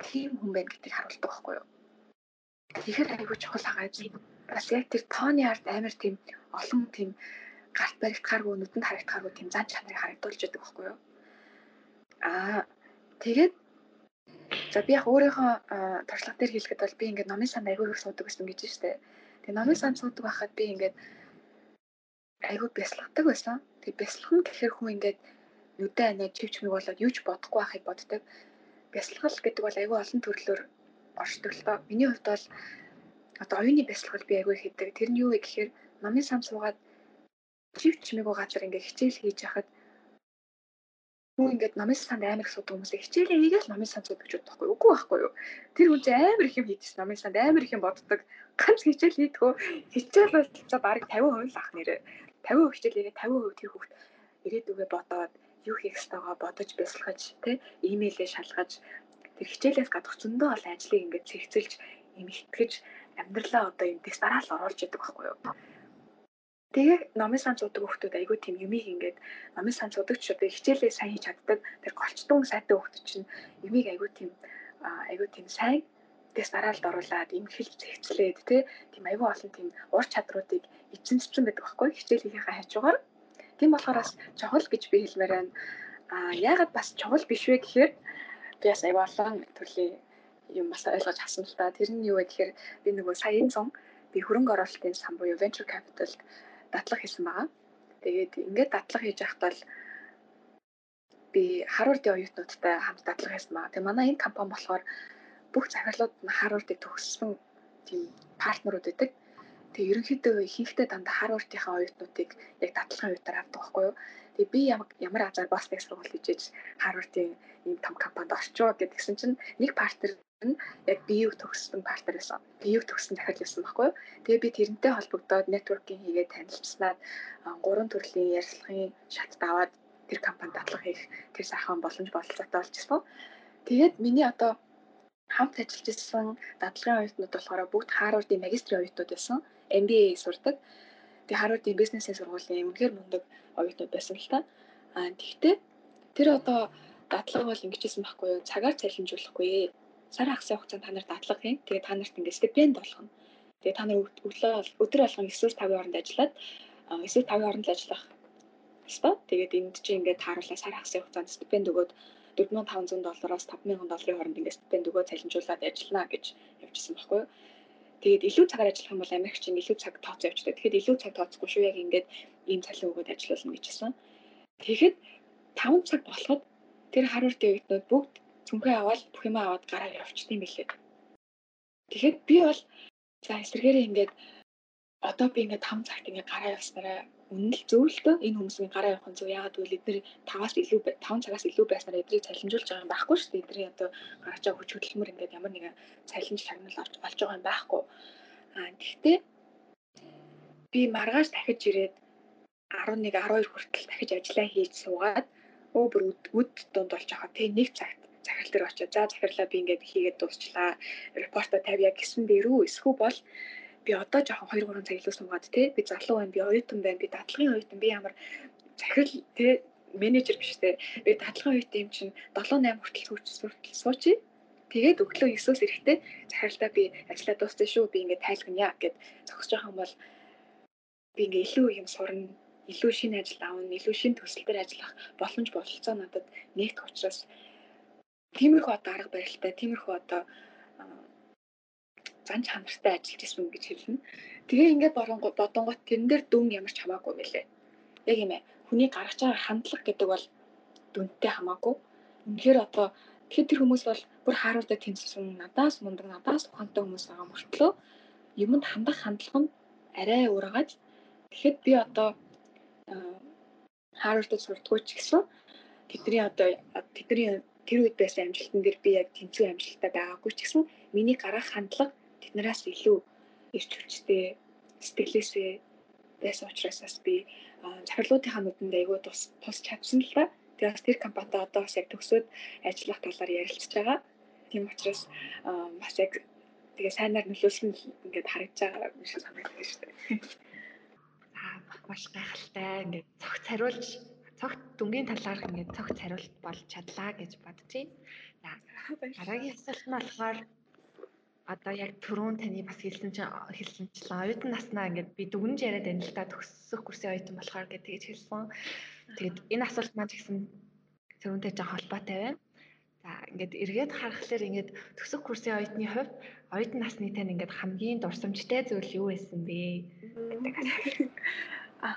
тийм хүн байна гэдгийг харуулдаг байхгүй юу? Тэгэхээр айгүй чухал байгаа юм бас яг тэр тооны ард амар тийм олон тийм гарт баригдахааргүй нүдэнд харагдахааргүй тийм зан чанарыг харагдуулж байдаг байхгүй юу. Аа тэгээд за би яг өөрийнхөө туршлага дээр хэлэхэд бол би ингээд номын санд айгүй их суудаг гэсэн гэж штэ. Тэгээ номын санд суудаг байхад би ингээд айгүй бясалгадаг байсан. Тэгээ бясалгах нь гэхээр хүн ингээд нүдэн анаа чивчмэг болоод юу ч бодохгүй байхыг боддог. Бясалгал гэдэг бол айгүй олон төрлөөр доо. Миний хувьд бол одоо оюуны бясалгал би агүй хийдэг. Тэр нь юу вэ гэхээр номын сам суугаад чив чимээгүй газар ингээ хичээл хийж яхад Юу ингээд номын санд амар их суудаг хүмүүсээ хичээлээ хийгээл номын санд суудаг гэж бодохгүй үгүй байхгүй юу. Тэр хүн чинь амар их юм хийдэж номын санд амар их юм боддог. Ганц хичээл хийдгөө хичээл бол за бараг 50% л ах нэрээ. 50% хичээл хийгээ 50% тэр хүүхд ирээдүгээ бодоод юу хийх ёстойгоо бодож бясалгаж тэ имэйлээ шалгаж тэр хичээлээс гадах зөндөө бол ажлыг ингээд цэгцэлж юм итгэж амьдралаа одоо юм дэс дараал оруулж яадаг байхгүй юу. Тэгээ номын сан зуудаг хүмүүс айгүй тийм юмыг ингээд номын сан зуудаг ч одоо хичээлээ сайн хийж чаддаг тэр голчтон сайтай хүмүүс чинь юмыг айгүй тийм айгүй тийм сайн дэс дараалд оруулаад юм хэлж зэгцлээд тийм айгүй олон тийм ур чадруудыг эзэмссэн байдаг байхгүй хичээлийнхээ хажуугаар. Тийм болохоор бас чухал гэж би хэлмээр байна. А яагаад бас чухал биш вэ гэхээр би бас аяа олон төрлийн юм бас ойлгож авсан л та. Тэр нь юу вэ гэхээр би нөгөө сая энэ сон би хөрөнгө оруулалтын сан буюу venture capital дадлага хийсэн байгаа. Тэгээд ингээд дадлага хийж байхад бол би Harvard-ийн оюутнуудтай хамт дадлага хийсэн байгаа. Тэгээ манай энэ компани болохоор бүх захирлууд нь Harvard-ыг төгссөн тийм партнерууд байдаг. Тэгээ ерөнхийдөө ихэнхдээ дандаа Harvard-ийнхаа оюутнуудыг яг датлагын үеээр авдаг байхгүй юу. Тэгээ би ямар азар Бостоныг сургууль хийжээж Harvard-ийн ийм том компанид орчоо гэдгсэн чинь нэг партнер нь яг биеийг төгссөн партнер байсан. Биеийг төгссөн захирал байсан байхгүй юу. Тэгээ би тэрнтэй холбогдоод networking хийгээд танилцсанаад гурван төрлийн ярилцлагын шатд аваад тэр компанид дадлага хийх тэр сайхан боломж бололцоотой болж ирсэн. Тэгээд миний одоо хамт ажиллаж ирсэн дадлагын оюутнууд болохоор бүгд Harvard-ийн магистрийн оюутнууд байсан. MBA сурдаг. Тэгээ Harvard-ийн бизнесийн сургуулийн үнэхээр мундаг оюутнууд байсан л та. Аа тэгтээ тэр одоо дадлага бол ингэж хэлсэн байхгүй юу? Цагаар цалинжуулахгүй. Сар хагасны хугацаанд та нарт дадлага хийн. Тэгээ та нарт ингэ стипенд болгоно. Тэгээ та нар өглөө өдөр болгон 9-5 хооронд ажиллаад 9-5 хооронд ажиллах хэвээр. Тэгээд энд чинь ингээд тааруулаа сар хагасны хугацаанд стипенд өгөөд 4500 доллароос 5000 долларын хооронд ингээд стипенд өгөө цалинжуулаад ажиллана гэж явжсэн байхгүй юу? Тэгээд илүү цагаар ажиллах юм бол Америкч чинь илүү цаг тооцоо явчихдаг. Тэгэхээр илүү цаг тооцохгүй шүү яг ингээд ийм цалин өгөөд ажиллуулна гэж хэлсэн. Тэгэхэд 5 цаг болоход тэр Харвардын оюутнууд бүгд цүнхээ аваад бүх юм аваад гараа явчихсан билээ. Тэгэхэд би бол за эсвэргээрээ ингээд одоо би ингээд 5 цагт ингээд гараа явснараа үнэн л зөв л дөө. Энэ хүмүүсийн гараа явах нь зөв. Яагаад гэвэл эдгээр 5-аас илүү 5 цагаас илүү байснаар эдрийг цалинжуулж байгаа юм байхгүй шүү дээ. Эдрийн одоо гарч байгаа хүч хөдөлмөр ингээд ямар нэгэн цалинж шагнал авч болж байгаа юм байхгүй. Аа тэгтээ би маргааш дахиж ирээд 11 12 хүртэл дахиж ажиллаа хийж суугаад өө бүр үд дунд болж байгаа. Те нэг цагт захирал дээр очиод за захирлаа би ингээд хийгээд дуусчлаа. Репорто тавья гэсэн дээрүү эсхүү бол би одоо жоохон 2 3 цаг илүү суугаад те би залуу байна би оюутан байна би датлагын оюутан би ямар захирал те менежер биш те би датлагын оюутан юм чинь 7 8 хүртэл сууч суучи. Тэгээд өглөө 9-өөс эрэхтэй захиралдаа би ажиллаа дууссан шүү би ингээд тайлгная гэд зогсож байгаа юм бол би ингээд илүү юм сурна илүү шинэ ажил авна илүү шинэ төсөл дээр ажиллах боломж бололцоо надад нэгдэх учраас. Тиймэрхүү одоо арга барилтай тиймэрхүү одоо занж хамартай ажиллаж исэн гэж хэлнэ. Тэгээ ингээд бодонгот тэрэн дээр дүн ямар ч хамаагүй мэлээ. Яг юм ээ. Хүний гаргаж байгаа хандлага гэдэг бол дүнтэй хамаагүй. Үнэхээр одоо тэгэхээр тэр хүмүүс бол бүр хааруулдаа тэнцсэн надаас мундаг надаас ухаантай хүмүүс байгаа мөртлөө юмд хандах хандлага нь арай урагаж тэгэхэд би одоо хааруулдаа сурдггүй ч гэсэн тэдний одоо тэдний тэр үед байсан амжилтан дээр би яг тэнцүү амжилттай байгаагүй ч гэсэн миний гарах хандлага тэднээс илүү ирч хүчтэй сэтгэлээсээ байсан учраас бас би захирлуудынхаа нүдэнд айгүй тус тус чадсан л та. Тэгээд тэр компанитай одоо бас яг төгсөөд ажиллах талаар ярилцж байгаа. Тийм учраас бас яг тэгээ сайнаар нөлөөлсөн ингээд харагдаж байгаа юм шиг санагдаж шүү дээ. За маш гайхалтай ингээд цогц хариулж цогт дүнгийн талаар ингээд цогт хариулт болж чадлаа гэж бодчих. За дараагийн асуулт нь болохоор одоо яг түрүүн таны бас хэлсэн чинь хэлсэнчлээ оюутан наснаа ингээд би дүгнж яриад байна л та төгсөх курсын оюутан болохоор гэж тэгж хэлсэн. Тэгээд энэ асуулт маань ч гэсэн түрүүнтэй жоо холбоотой байна. За ингээд эргээд харахаар ингээд төгсөх курсын оюутны хувьд оюутан насны тань ингээд хамгийн дурсамжтай зүйл юу байсан бэ гэдэг асуулт. Аа.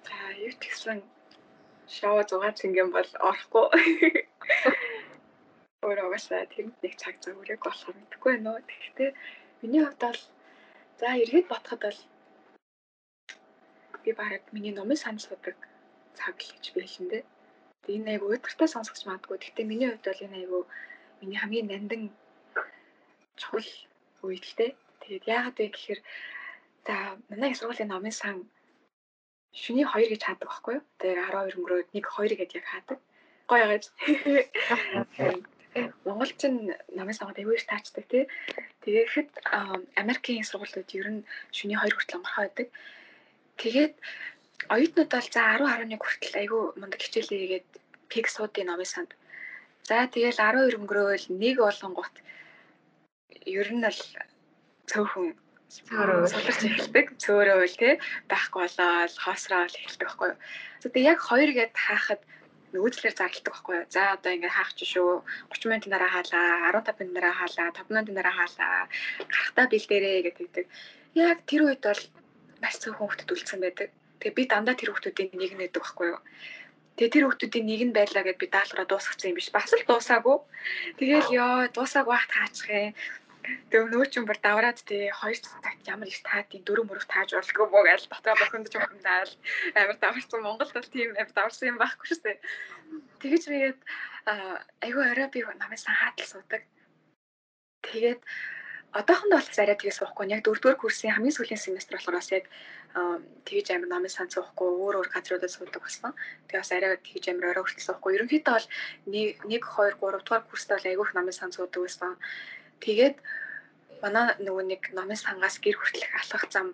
За юу ч гэсэн шоу 6 цэнгэн бол орохгүй. өөрөө угаасаа тэрэнд нэг цаг зав өрөөг болохоор мэдэхгүй байна уу. Тэгэхдээ миний хувьд бол за эргээд бодоход бол би бараг миний номын санал судаг цаг л гэж бэлэн дээ. Тэгээ энэ айгу өдөртөө сонсгож магадгүй. Гэхдээ миний хувьд бол энэ айгу миний хамгийн нандин чухал үед л дээ. Тэгээд яагаад вэ гэхээр за манай сургуулийн номын сан шүний 2 гэж хаадаг байхгүй юу? Тэгээд 12 өнгөрөөд 1 2 гэдээ яг хаадаг. Гоё яагаад. Монголчин намын сагад аягүй их таачдаг тий. Тэгээд Америкийн сургуулиуд ер нь шөнийн 2 хүртэл онгорхоо байдаг. Тэгээд оюутнууд бол за 10 11 хүртэл аягүй мундаг хичээлээ хийгээд пик суудын намын санд. За тэгэл 12 өнгөрөөл нэг болгонгут ер нь л цөөхөн суларч эхэлдэг. Цөөрөө л тий байхгүй болоод хоосроо л эхэлдэг байхгүй юу. Тэгээд яг хоёр гэд хаахад нөөцлөр зарладаг байхгүй юу. За одоо ингээ хаах чи шүү. 30 минутын дараа хаалаа, 15 минутын дараа хаалаа, 5 минутын дараа хаалаа. Гарахтаа бэлдээрээ гэдэг. Яг тэр үед бол маш цөөхөн хөлтөд үлдсэн байдаг. Тэгээ би дандаа тэр хөлтүүдийн нэг нь гэдэг байхгүй юу. Тэгээ тэр хүмүүсийн нэг нь байлаа гэд би даалгараа дуусгацсан юм биш. Бас л дуусаагүй. Тэгээл ёо дуусаагүй хаачих юм. Тэгээ нөөч юм бүр давраад тэгээ хоёр цагт ямар их таадын дөрөв мөрөв тааж болдгоо боо гэж дотоо бохондож бохондаал амар даварсан Монголд бол тийм амар даварсан юм байхгүй шүү дээ. Тэгэж бигээд айгүй орой би намайг сан хаатал суудаг. Тэгээд одоохондоо бол арай тгээс суухгүй. Яг дөрөвдүгээр курсын хамгийн сүүлийн семестр болохоор бас яг тэгж амар намайг сан суухгүй өөр өөр газруудад суудаг болсон. Тэгээ бас арай тэгж амар орой хүртэл суухгүй. Ерөнхийдөө бол 1 2 3 дугаар курстаа бол айгүйх намайг сан суудаг байсан. Тэгээд манай нөгөө нэг номын сангаас гэр хүртэлх алхах зам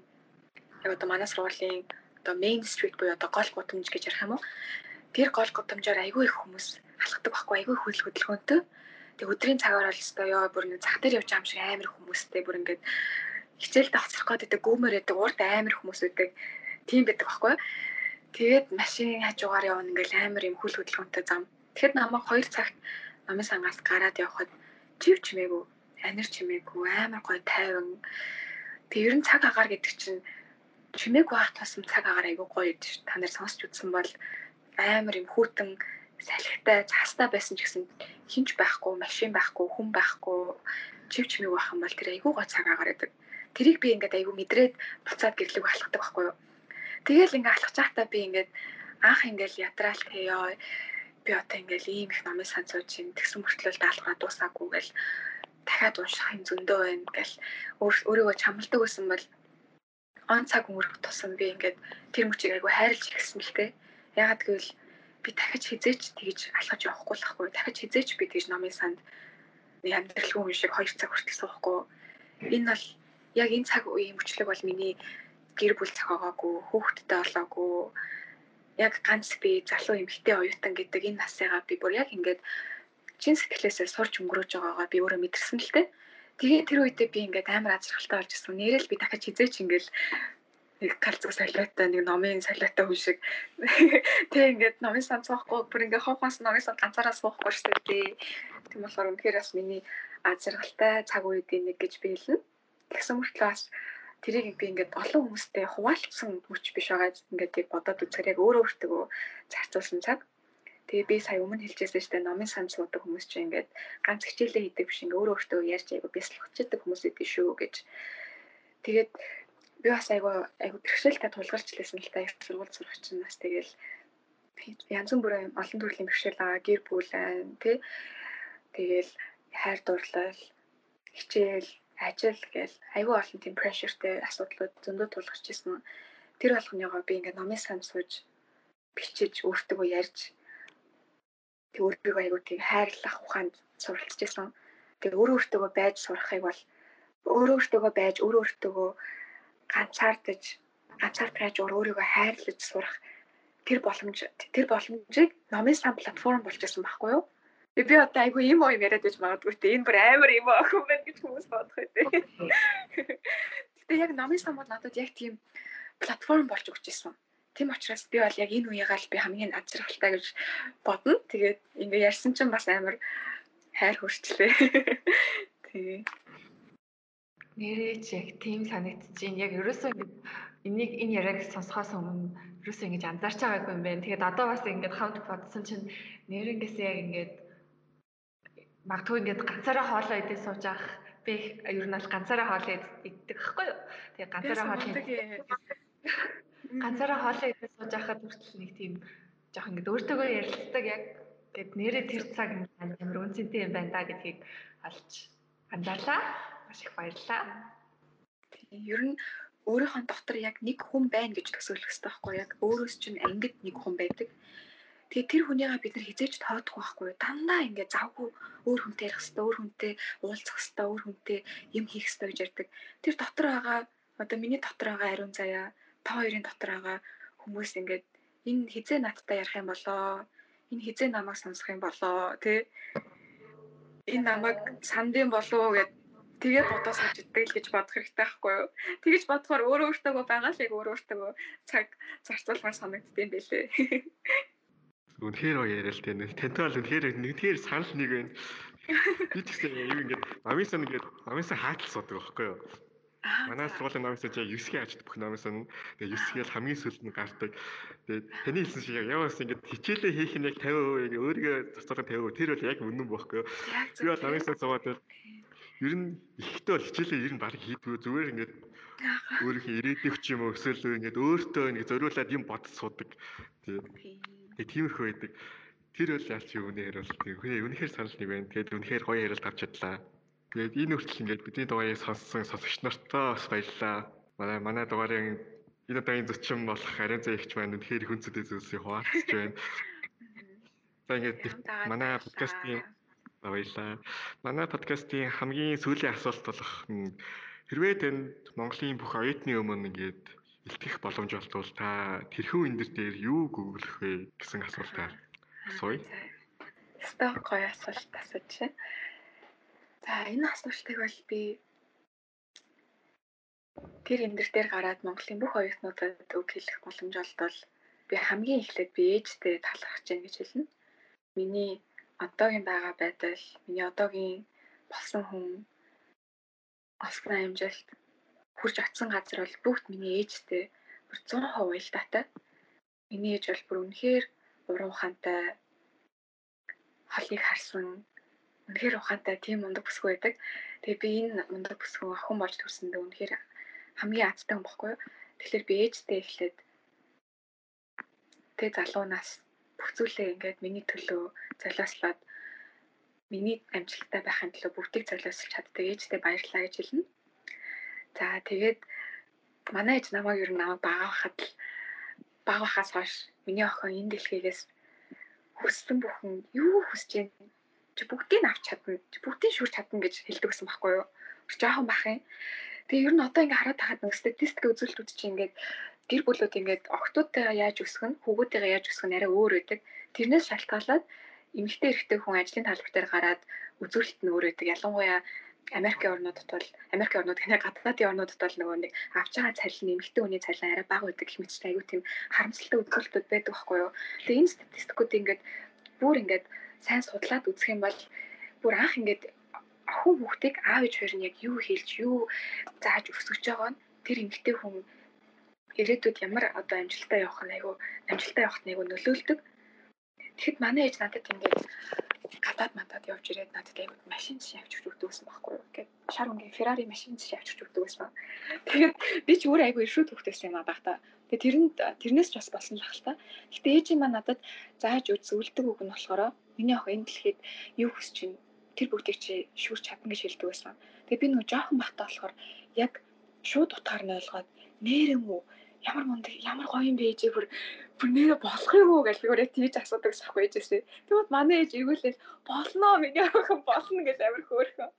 яг одоо манай сургуулийн одоо main street буюу одоо гол гудамж гэж ярих юм уу? Тэр гол гудамжаар айгүй их хүмүүс алхдаг байхгүй айгүй хөл хөдөлгөөнтэй. Тэг өдрийн цагаар бол өстой ёо бүр нэг зах дээр явж байгаа юм шиг амар хүмүүстэй бүр ингээд хичээлдээ хоцрох гэдэг гүүмээр байдаг урд амар хүмүүс байдаг. Тийм байдаг байхгүй. Тэгээд машин хажуугаар явна ингээл амар юм хөл хөдөлгөөнтэй зам. Тэгэхэд намайг 2 цагт намын сангаас гараад явхад чив чимээгүй анир чимээгүй амар гоё тайван. Тэг ер нь цаг агаар гэдэг чинь чимээгүй ах тусам цаг агаар айгүй гоё ш. Та нар сонсч үзсэн бол амар юм хүүтэн салхитай цаастаа байсан ч гэсэн хинч байхгүй, машин байхгүй, хүн байхгүй, чив чимээг байх юм бол тэр айгүй гоё цаг агаар гэдэг. Тэрийг би ингээд айгүй мэдрээд буцаад гэрлэг алхахдаг байхгүй юу. Тэгэл ингээд алхаж байхдаа би ингээд анх ингээд ятраал хэё би одоо ингээл ийм их номын сан сууж ин тэгсэн мөртлөө даалгавраа дуусаагүй гэл дахиад унших юм зөндөө байна гэл өөрийгөө чамладаг байсан бол он цаг өнгөрөх тусам би ингээд тэр мөчийг айгу хайрлж ирсэн л те. Ягаад гэвэл би дахиж хизээч тэгж алхаж явахгүй л ахгүй. Дахиж хизээч би тэгж номын санд амьдралгүй юм шиг 2 цаг хүртэл суухгүй. Энэ бол яг энэ цаг үеийн мөчлөг бол миний гэр бүл цагаагаагүй, хүүхэдтэй болоогүй. Яг ганц би залуу эмэгтэй оюутан гэдэг энэ насыгаа би бүр яг ингээд чин сэтгэлээсээ сурч өнгөрөөж байгаагаа би өөрөө мэдэрсэн л дээ. Тэгээ тэр үедээ би ингээд амар азархалтай болж ирсэн. Нэрэл би дахиж хизээч ингээд нэг галзуу солиотой нэг номын солиотой хүн шиг тэг ингээд номын сан цоохгүй бүр ингээд хонхоос номын сан ганцаараа суухгүй шүү дээ. Тийм болохоор үнэхээр бас миний азаргалтай цаг үеийн нэг гэж биелнэ. Тэгсэн мөртлөө бас тэрийг би ингээд олон хүмүүстэй хуваалцсан хүч биш байгаа ингээд яг бодоод үзэхээр яг өөрөө өөртөө зарцуулсан цаг. Тэгээ би сая өмнө хэлжсэн шүү дээ номын сан суудаг хүмүүс чинь ингээд ганц хичээлээ хийдэг биш ингээд өөрөө өөртөө ярьж айгу бясалгачдаг хүмүүс идэв шүү гэж. Тэгээд би бас айгу айгу бэрхшээлтэй тулгарч лээсэн л та их сургууль сурах чинь бас тэгэл янз бүрийн олон төрлийн бэрхшээл байгаа гэр бүл байна тий. Тэгэл хайр дурлал хичээл ажил гээл айгүй олон тийм прешертэй асуудлууд зөндөө тулгарч ирсэн. Тэр болгоныгоо би ингээд номын сан сууж бичиж өөртөө ярьж тэг өөрийгөө айгуу тийг хайрлах ухаанд суралцж байсан. Тэг өөрөө өөртөө байж сурахыг бол өөрөө өөртөө байж өөрөө өөртөө ганцаардаж ганцаардаж өөрийгөө хайрлаж сурах тэр боломж тэр боломжийг номын сан платформ болж ирсэн байхгүй юу? Би би одоо айгүй юм уу яриад байж магадгүй те энэ бүр амар юм охин байна гэж хүмүүс бодох үү. Гэтэ яг номын сан бол надад яг тийм платформ болж өгч ирсэн. Тийм учраас би бол яг энэ үеигаа л би хамгийн азрахалтай гэж бодно. Тэгээд ингээ ярьсан чинь бас амар хайр хүрчлээ. Нэрээ ч яг тийм санагдчихээн. Яг ерөөсөө энийг энэ яриаг сонсохоос өмнө ерөөсөө ингэж анзаарч байгаагүй юм байна. Тэгээд одоо бас ингэж хамт бодсон чинь нэрнгэс яг ингэж магадгүй ингэж ганцаараа хоолоо идэж сууж авах би ер нь бол ганцаараа хоолоо иддэг байхгүй юу. Тэгээд ганцаараа хоолоо ганцаараа хоолоо идэж сууж байхад хүртэл нэг тийм жоох ингэ өөртөөгөө ярилцдаг яг гэд нэрээ тэр цаг амар үнцэнтэй юм байна да гэдгийг олж анзаарлаа. Маш их баярлалаа. Ер нь өөрийнхөө дотор яг нэг хүн байна гэж төсөөлөх хэрэгтэй байхгүй яг өөрөөс чинь ангид нэг хүн байдаг. Тэгээ тэр хүнийгээ бид нар хизээж тоодох байхгүй дандаа ингээд завгүй өөр хүнтэй ярих хэрэгтэй, өөр хүнтэй уулзах хэрэгтэй, өөр хүнтэй юм хийх хэрэгтэй гэж ярьдаг. Тэр дотор байгаа одоо миний дотор байгаа ариун заяа, та хоёрын дотор байгаа хүмүүс ингээд энэ хизээ надтай ярих юм болоо, энэ хизээ намайг сонсох юм болоо, тэ энэ намайг сандын болов уу гэд тэгээ бодож сууж иддэг л гэж бодох хэрэгтэй байхгүй юу. Тэгэж бодохоор өөрөө өөртөө байгаа л яг өөрөө өөртөө цаг зарцуулмаар санагддсан байлээ. Үнэхээр яриа л тань. Тантай бол үнэхээр нэгтгэр санал нэг байна. Би ч гэсэн юм ингээд амисан ингээд амисан хаатал суудаг байхгүй юу. Манай сургуулийн намайсаа яг 9-ийн ажид бүх намайсаа тэгээ 9-ийг хамгийн сүүлд нь гардаг. Тэгээ таны хэлсэн шиг яваас ингээд хичээлээ хийх нь яг 50% яг өөрийгөө зарцуулах 50% тэр бол яг үнэн байхгүй юу. Би бол намайсаа суугаад ер нь ихтэй бол хичээлээ ер нь баг хийдгүү зүгээр ингээд өөрийнхөө ирээдүйг ч юм уу эсвэл ингээд өөртөө ингээд зориулаад юм бодож суудаг. Тэгээ тиймэрхүү байдаг. Тэр бол ялч юу нэ ярил тэгээ үнэхээр санал нэг байна. Тэгээд үнэхээр гоё ярил тавьж чадлаа. Тэгээд энэ хүртэл ингээд бидний дугаарыг сонссон сонсогч нартаа бас баярлалаа. Манай манай дугаарын энэ удаагийн зочин болох Ариун зэ ихч маань үнэхээр хүнцэтэй зүйлсийг хуваалцж байна. За ингээд манай подкастын баярлаа. Манай подкастын хамгийн сүүлийн асуулт болох хэрвээ танд Монголын бүх оюутны өмнө ингээд илтгэх боломж болтвол та тэрхүү энэ дээр юу гуглах вэ гэсэн асуултаар асууя. Сток гоё асуулт асууж байна. За энэ асуултыг бол би тэр эндэр дээр гараад Монголын бүх оюутнуудад үг хэлэх боломж олдвол би хамгийн эхлээд би ээжтэй талархаж байна гэж хэлнэ. Миний одоогийн байгаа байдал, миний одоогийн болсон хүн олсон амжилт хүрч очисон газар бол бүгд миний ээжтэй бүр 100% уялдаатай. Миний ээж бол бүр үнэхээр уран ухаантай холыг харсан үнэхээр ухаантай тийм мундаг бүсгүй байдаг. Тэгээ би энэ мундаг бүсгүй охин болж төрсөндөө үнэхээр хамгийн азтай хүн бохгүй юу. Тэгэхээр би ээжтэй эхлээд тэг залуунаас бүх зүйлээ ингээд миний төлөө золиослоод миний амжилттай байхын төлөө бүгдийг золиослж чаддаг ээжтэй баярлалаа гэж хэлнэ. За тэгээд манай ээж намайг ер нь намайг бага хахад л бага хахаас хойш миний охин энэ дэлхийгээс хүссэн бүхэн юу хүсэж байна чи бүгдийг авч чадна. Бүгдийг шүүрч чадна гэж хэлдэг гэсэн байхгүй юу? Жоохон бах юм. Тэгээ ер нь одоо ингээ хараад тахад нэг статистик үзүүлэлтүүд чи ингээд гэр бүлүүд ингээд охтуудтайгаа яаж өсгөх нь хүүгүүдтэйгээ яаж өсгөх нь арай өөр байдаг. Тэрнээс шалтгаалаад эмэгтэй эрэгтэй хүн ажлын талбар дээр гараад үзүүлэлт нь өөр байдаг. Ялангуяа Америкийн орнуудад бол Америкийн орнууд гэнэ гадаадын орнуудад бол нөгөө нэг авч байгаа цалин нэмэгтэй хүний цалин арай бага байдаг гэх мэт айгүй тийм харамсалтай үзүүлэлтүүд байдаг байхгүй юу. Тэгээ энэ статистикууд ингээд бүр ингээд сайн судлаад үзэх юм бол бүр анх ингээд охин хүүхдийг аав ээж хоёр нь яг юу хэлж юу зааж өсгөж байгаа нь тэр эмэгтэй хүн ирээдүйд ямар одоо амжилтаа явах нь айгүй амжилтаа явахт нэг нөлөөлдөг. Тэгэхэд манай ээж надад ингээд гадаад мандад явж ирээд надад айгүй машин шиг авч өгдөг гэсэн байхгүй юу. Ингээд шар өнгийн Ferrari машин шиг авч өгдөг гэсэн. Тэгээд би ч өөрөө айгүй иршүүд хөвгтэйсэн юм аа багтаа. Тэгээд тэрэнд тэрнээс ч бас болсон л хэл та. Гэтэ ээжийн маань надад зааж үзүүлдэг үг нь болохоор миний охин энэ дэлхийд юу хүсэж байна тэр бүгдийг чи шүүрч чадна гэж хэлдэг байсан. Тэгээ би нөгөө жоохон бахтаа болохоор яг шууд утгаар нь ойлгоод нэрэн үү ямар мундаг ямар гоё юм бэ ээжээ бүр бүр нэрэ болох юм уу гэж би өөрөө тийж асуудаг сахгүй ээжээсээ. Тэгвэл манай ээж эргүүлээд болно миний охин болно гэж амар хөөрхөн.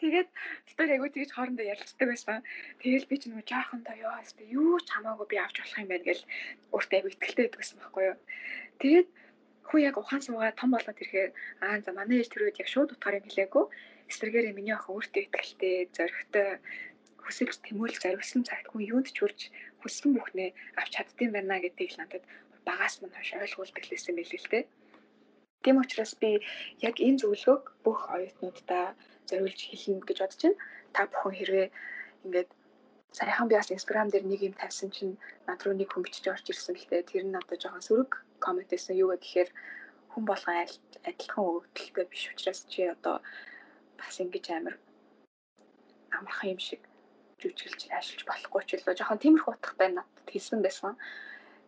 Тэгээд тэр айгуу тэгж хоорондоо ярилцдаг байсан. Тэгэл би ч нөгөө жоохондоо ёо өстө юу ч хамаагүй би авч болох юм байна гэж өөртөө айгуу ихтэй байдаг байсан байхгүй юу. Тэгээд хүү яг ухаан суугаа том болоод ирэхээр аа за манай ээж тэр үед яг шууд утгаар юм хэлээгүй. Эсвэргээрээ миний охин өөртөө ихтэй, зоригтой хүсэлж тэмүүлж зориулсан цагт хүн юунд ч хүрч хүссэн бүхнээ авч чаддсан байна гэдгийг надад багаас мань хойш ойлгуулдаг лээсэн байлээ л дээ. Тийм учраас би яг энэ зөвлөгөөг бүх оюутнуудаа зориулж хэлнэ гэж бодож байна. Та бүхэн хэрвээ ингээд саяхан би бас инстаграм дээр нэг юм тавьсан чинь над руу нэг хүн бичиж орж ирсэн л дээ. Тэр нь одоо жоохон сөрөг коммент байсан юу гэхээр хүн болгон адилхан өгдөлтэй биш учраас чи одоо бас ингэж амар амархан юм шиг жүжиглж ашиглаж болохгүй ч илүү жоохон тиймэрхүү утгатай надад хэлсэн байсан.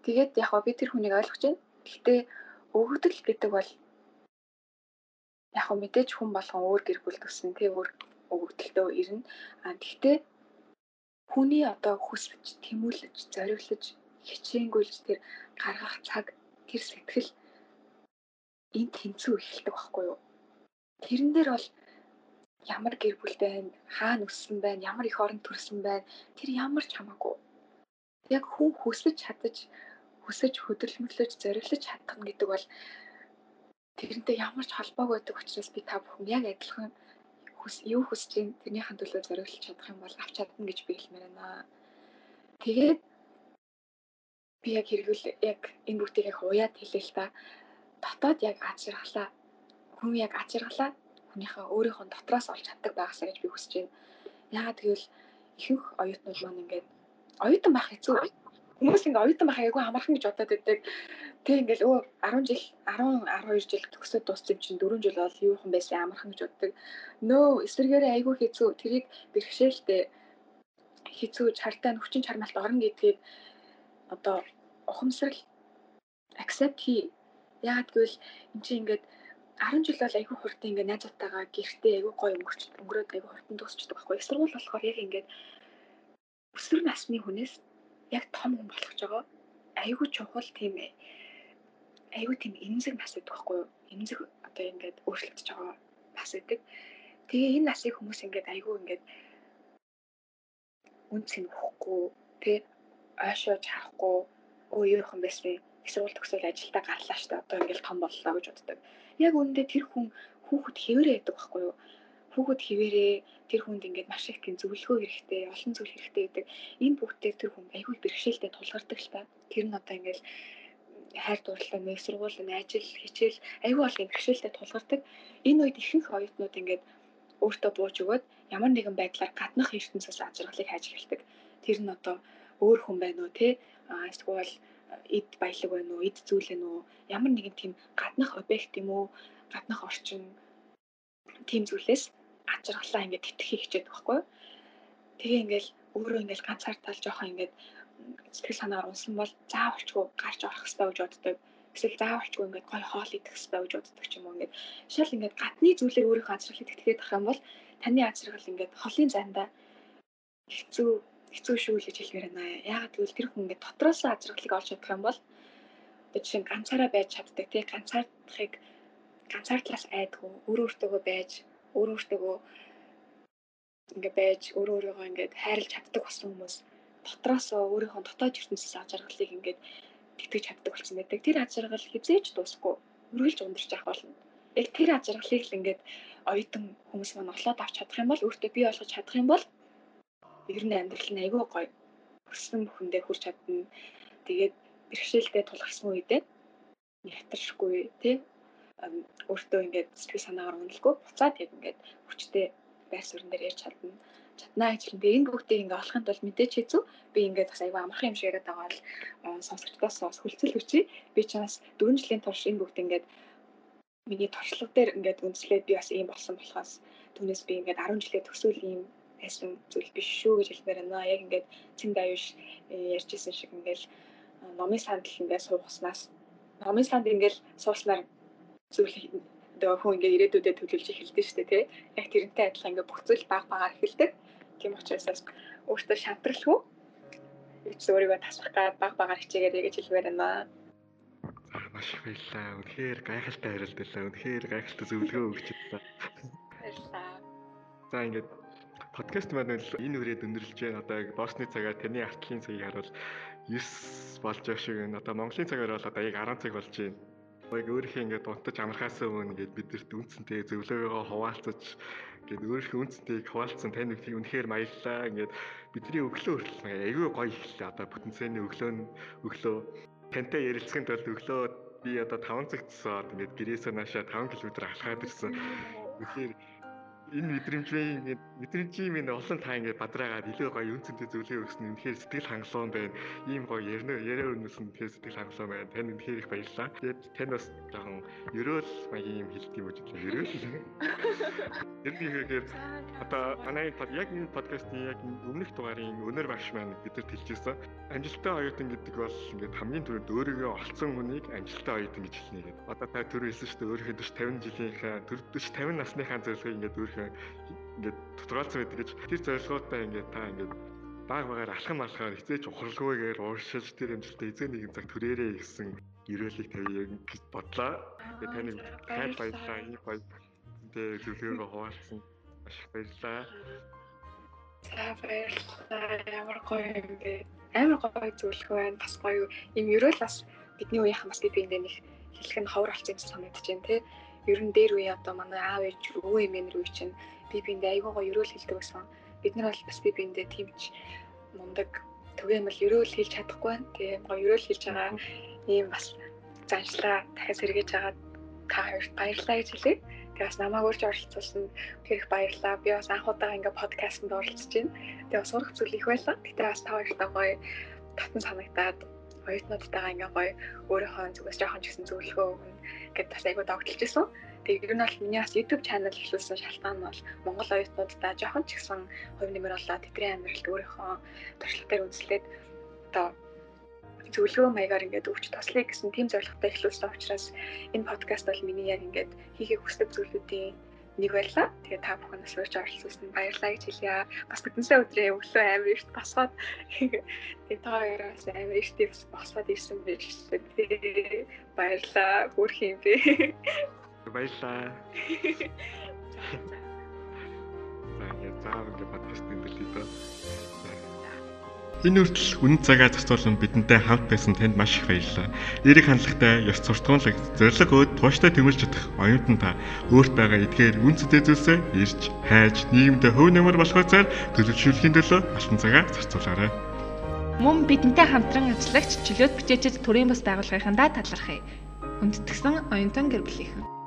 Тэгээд яг би тэр хүнийг ойлгож байна. Гэхдээ өгөгдөл гэдэг бол яг мэдээж хүн болгон өөр гэр бүл төсөн тий өөр өгөгдөлтөө ирнэ. А тэгтээ хүний одоо хүсвэж, тэмүүлж, зориглож, хичээнгүйлж тэр гаргах цаг, тэр сэтгэл энэ тэнцүү эхэлдэг байхгүй юу? Тэрэн дээр бол ямар гэр бүл байна, хаана өссөн байна, ямар их орон төрсөн байна, тэр ямар ч хамаагүй. Яг хүн хүсэж чадаж, хүсэж хөдөлмөрлөж, зориглож чадах нь гэдэг бол тэрнтэй ямар ч холбоог байдаг учраас би та бүхэн яг адилхан хүс юу хүсэж ин тэрнийхэн төлөө зориглож чадах юм бол авч чадна гэж би хэлмээр байна. Тэгээд би яг хэрэгвэл яг энэ бүгдийг яг уяад хэлээ л та. Дотоод яг аз жаргалаа. Хүн яг аз жаргалаа хүнийхээ өөрийнхөө дотроос олж чаддаг байгаасаа гэж би хүсэж байна. Яагаад гэвэл ихэнх оюутнууд маань ингээд оюутан байх хэцүү. Хүмүүс ингээ оюутан байх айгүй амархан гэж бодоод байдаг. Тэг ингээл өө 10 жил 10 12 жил төгсөөд дууссан чинь 4 жил бол юу юм байсан амархан гэж боддог. Нөө эсвэргээрээ айгүй хэцүү. Тэрийг бэрхшээлтэй хэцүү чартай хүчин чармайлт орно гэдгийг одоо ухамсарл accept хий. Яагаад гэвэл эн чинь ингээд 10 жил бол айгүй хурдан ингээд найзуудтайгаа гэртээ айгүй гоё өнгөрч өнгөрөөд айгүй хурдан дуусчихдаг байхгүй. Сургууль болохоор яг ингээд өсвөр насны хүнээс яг том хүн болгож байгаа. Айгүй чухал тийм ээ. Айгүй тийм эмзэг нас гэдэг байхгүй юу? Эмзэг одоо ингээд өөрчлөгдөж байгаа нас гэдэг. Тэгээ энэ насыг хүмүүс ингээд айгүй ингээд үнц нь өгөхгүй тий ойшоо чарахгүй өө юу юм их сургууль төгсөөл ажилдаа гарлаа штэ одоо ингээл том боллоо гэж боддог. Яг үүндээ тэр хүн хүүхэд хэвээрээ байдаг байхгүй юу? Хүүхэд хэвээрээ тэр хүнд ингээд маш их тийм зөвлөгөө хэрэгтэй, олон зүйл хэрэгтэй гэдэг. Энэ бүгдээр тэр хүн айгүй бэрхшээлтэй тулгардаг л та. Тэр нь одоо ингээл хайр дурлал, нэг сургууль, ажил, хичээл айгүй бол бэрхшээлтэй тулгардаг. Энэ үед ихэнх оюутнууд ингээд өөртөө бууж өгөөд ямар нэгэн байдлаар гаднах ертөнцөөс ажиргалыг хайж эхэлдэг. Тэр нь одоо өөр хүн байна уу те а эсвэл эд баялаг байна уу эд зүйл байна уу? Ямар нэгэн тийм гаднах объект юм уу? Гаднах орчин тийм зүйлээс ачиргалаа ингээд тэтгэхийг хичээдэг байхгүй тэгээ ингээл өөрөө ингээл ганцаардаа л жоохон ингээд сэтгэл санаагаар унсан бол заавалчгүй гарч орох хэрэгтэй гэж боддог. Эсвэл заавалчгүй ингээд гой хоол идэх хэрэгтэй гэж боддог ч юм уу ингээд. Шал ингээд гадны зүйлээр өөрийнхөө ачиргалыг тэтгэхэд ах юм бол таны ачиргал ингээд холын зандаа хэцүү хэцүү шүү л гэж хэлмээр байна. Яагаад гэвэл тэр хүн ингээд дотроос ажиргалыг олж чадах юм бол одоо жишээ нь ганцаараа байж чаддаг тий ганцаардахыг ганцаардлаас айдгүй өөр өөртөөгөө байж өөр өөртөөгөө ингээ байж өөр өөрийгөө ингээд хайрлаж чаддаг болсон хүмүүс дотроос өөрийнхөө дотоод ертөнцөөс ажиргалыг ингээд тэтгэж чаддаг болсон байдаг. Тэр ажиргал хизээж дуусахгүй үргэлж ундарч явах болно. Яг тэр ажиргалыг л ингээд оюутан хүмүүс маань олоод авч чадах юм бол өөртөө бий болгож чадах юм бол ер нь амьдрал нь айгүй гоё. Хүссэн бүхэндээ хүрч чадна. Тэгээд бэрхшээлтэй тулгарсан үедээ ятаршгүй тий өөртөө ингээд сэтгэл санаагаар үнэлгүй буцаад яг ингээд хүчтэй байр суурин дээр ярьж чадна чаднаа гэж хэлэн. Тэгээ энэ бүгдийг ингээ олохын тулд мэдээч хэзүү би ингээд бас аюу амархан юм шиг яриад байгаа бол сонсогчдоос бас хүлцэл хүчий. Би ч бас 4 жилийн турш энэ бүгд ингээд миний туршлага дээр ингээд үндэслээд би бас ийм болсон болохоос түүнээс би ингээд 10 жилээ төсөөл ийм байсан зүйл биш шүү гэж хэлмээр байна. Яг ингээд цэн даюуш э, ярьжсэн шиг ингээд номын сандал ингээд суугаснаас номын санд ингээд сууснаар зүйл одоо хүн ингээд ирээдүйдээ төлөвлөж эхэлдэг шүү дээ тий. Яг тэрнтэй адилхан ингээд бүх зүйл баг багаар эхэлдэг. Тийм учраас өөртөө шантралгүй. Эцс өөрийгөө тасах гад баг багаар хичээгээд гэж хэлмээр байна. Маш их баярлалаа. Үнэхээр гайхалтай хариулт байлаа. Үнэхээр гайхалтай зөвлөгөө өгч байлаа. Баярлалаа. За ингээд подкаст маань л энэ үрээд өндөрлөж байна. Одоо яг боосны цагаар таны артлын цагийг харуул 9 болж байгаа шиг байна. Одоо Монголын цагаар бол одоо яг 10 цаг болж байна. Яг өөрийнхөө ингээд унтаж амархаас өмнө ингээд бидэрт үнцэнтэй зөвлөгөөгөө хуваалцаж ингээд өөрийнхөө үнцэнтэйг хуваалцсан тань бүхний үнэхээр баярлалаа. Ингээд бидний өглөө хүртэл аягүй гоё ихлээ. Одоо потенциалны өглөө нь өглөө тантай ярилцахын тулд өглөө би одоо 5 цаг цасаад ингээд гэрээсээ наашаа 5 км алхаад ирсэн. Тэгэхээр энэ мэдрэмжийн мэдрэмжийн минь олон та ингээд бадраагаад илүү гоё үнцэнтэй зүйлээ өгсөн нь үнэхээр сэтгэл хангалуун байна. Ийм гоё ярина яриа өрнөс нь тэгэхээр сэтгэл хангалуун байна. Тань үнэхээр их баярлалаа. Тэгээд тань бас жоохон ерөөл маягийн юм хэлт юм уу ерөөл. Тэрнийхээр одоо манай под яг энэ подкастын яг өмнөх дугаарын өнөр багш маань бидэрт хэлжсэн. Амжилттай оюутан гэдэг бол ингээд хамгийн түрүүнд өөрийгөө олцсон хүнийг амжилттай оюутан гэж хэлнэ гэдэг. Одоо та түрүү хэлсэн шүү дээ өөрийнхөө 40 50 жилийнхаа 40 50 насныхаа зорилгыг ингээд өөрийнхөө ингээд тодорхойлсон байдаг гэж. Тэр зорилгоудаа ингээд та ингээд баг багаар алхам алхаар хизээч ухралгүйгээр ууршиж тэр амжилтаа эзэн нэгэн цаг төрөөрэй гэсэн ерөөлийг тавья гэж бодлоо. Тэгээ таны хайр баярлалаа. Энэ гоё зүйтэй зөвлөгөөгөө хуваалцсан. Маш их баярлалаа. За баярлалаа. Ямар гоё юм бэ? Амар гоё зөвлөгөө байна. Бас гоё юм ерөөл бас бидний үеийнхэн бас би биэндээ нэг хэлэх нь ховор болсон юм санагдаж байна тий. Ер нь дээр үе одоо манай аав ээж өвөө эмээнэр үе чинь би биэндээ айгүй гоё ерөөл хэлдэг байсан. Бид нар бол бас би биэндээ тиймч мундаг түгээмэл ерөөл хэлж чадахгүй байна. Тэгээ гоё ерөөл хэлж байгаа ийм бас заншлаа дахиад сэргээж байгаа та хоёрт баярлалаа гэж хэлье. Тэгээ бас намайг урьж оролцуулсан тэр их баярлалаа. Би бас анх удаа ингээ подкастт оролцож байна. Тэгээ бас урах зүйл их байлаа. Гэтэ бас та хоёртай гоё татан санагдаад оюутнуудтайгаа ингээ гоё өөрийнхөө зүгээс жоохон ч гэсэн зөвлөгөө өгнө гэдээ бас айгуу догтлж исэн. Тэгээ ер нь бол миний бас YouTube channel эхлүүлсэн шалтгаан нь бол Монгол оюутнуудтай жоохон ч гэсэн хувь нэмэр болоод тэдний амьдралд өөрийнхөө туршлагатаар үндэслээд одоо зөвлөгөө маягаар ингээд өгч туслая гэсэн тийм зорилготой эхлүүлсэн учраас энэ подкаст бол миний яг ингээд хийхийг хүсдэг зүйлүүдийн нэг байлаа. Тэгээ та бүхнээс урьж оролцсон баярлалаа гэж хэлье. Бас бүгднээ өдрөө өглөө амар ихт босоод тэгээ та хоёроос амар ихт босоод ирсэн байж тэгээ баярлалаа. Хүрх юм бэ. Баярлалаа. За заа ингээд подкаст нэмэлтээ дөө. Энэ үртэл үнэн цагаа зохицуулан бидэнтэй хамт байсан танд маш их баярлалаа. Эерэг хандлагатай, ёс суртахуунлаг, зориг өөд тууштай тэмүүлж чадах оюутан та өөрт байгаа эдгээр үн цэтэй зүйлсээ ирж, хайж, нийгэмдээ хөв нэмэр болох цаар төлөвшүүлэхийн төлөө алтан цагаа зарцуулаарай. Мөн бидэнтэй хамтран ажиллагч чөлөөт бичээчэд төрийн бас байгууллагынхандаа талархъя. Хүндэтгсэн оюутан гэр бүлийнхэн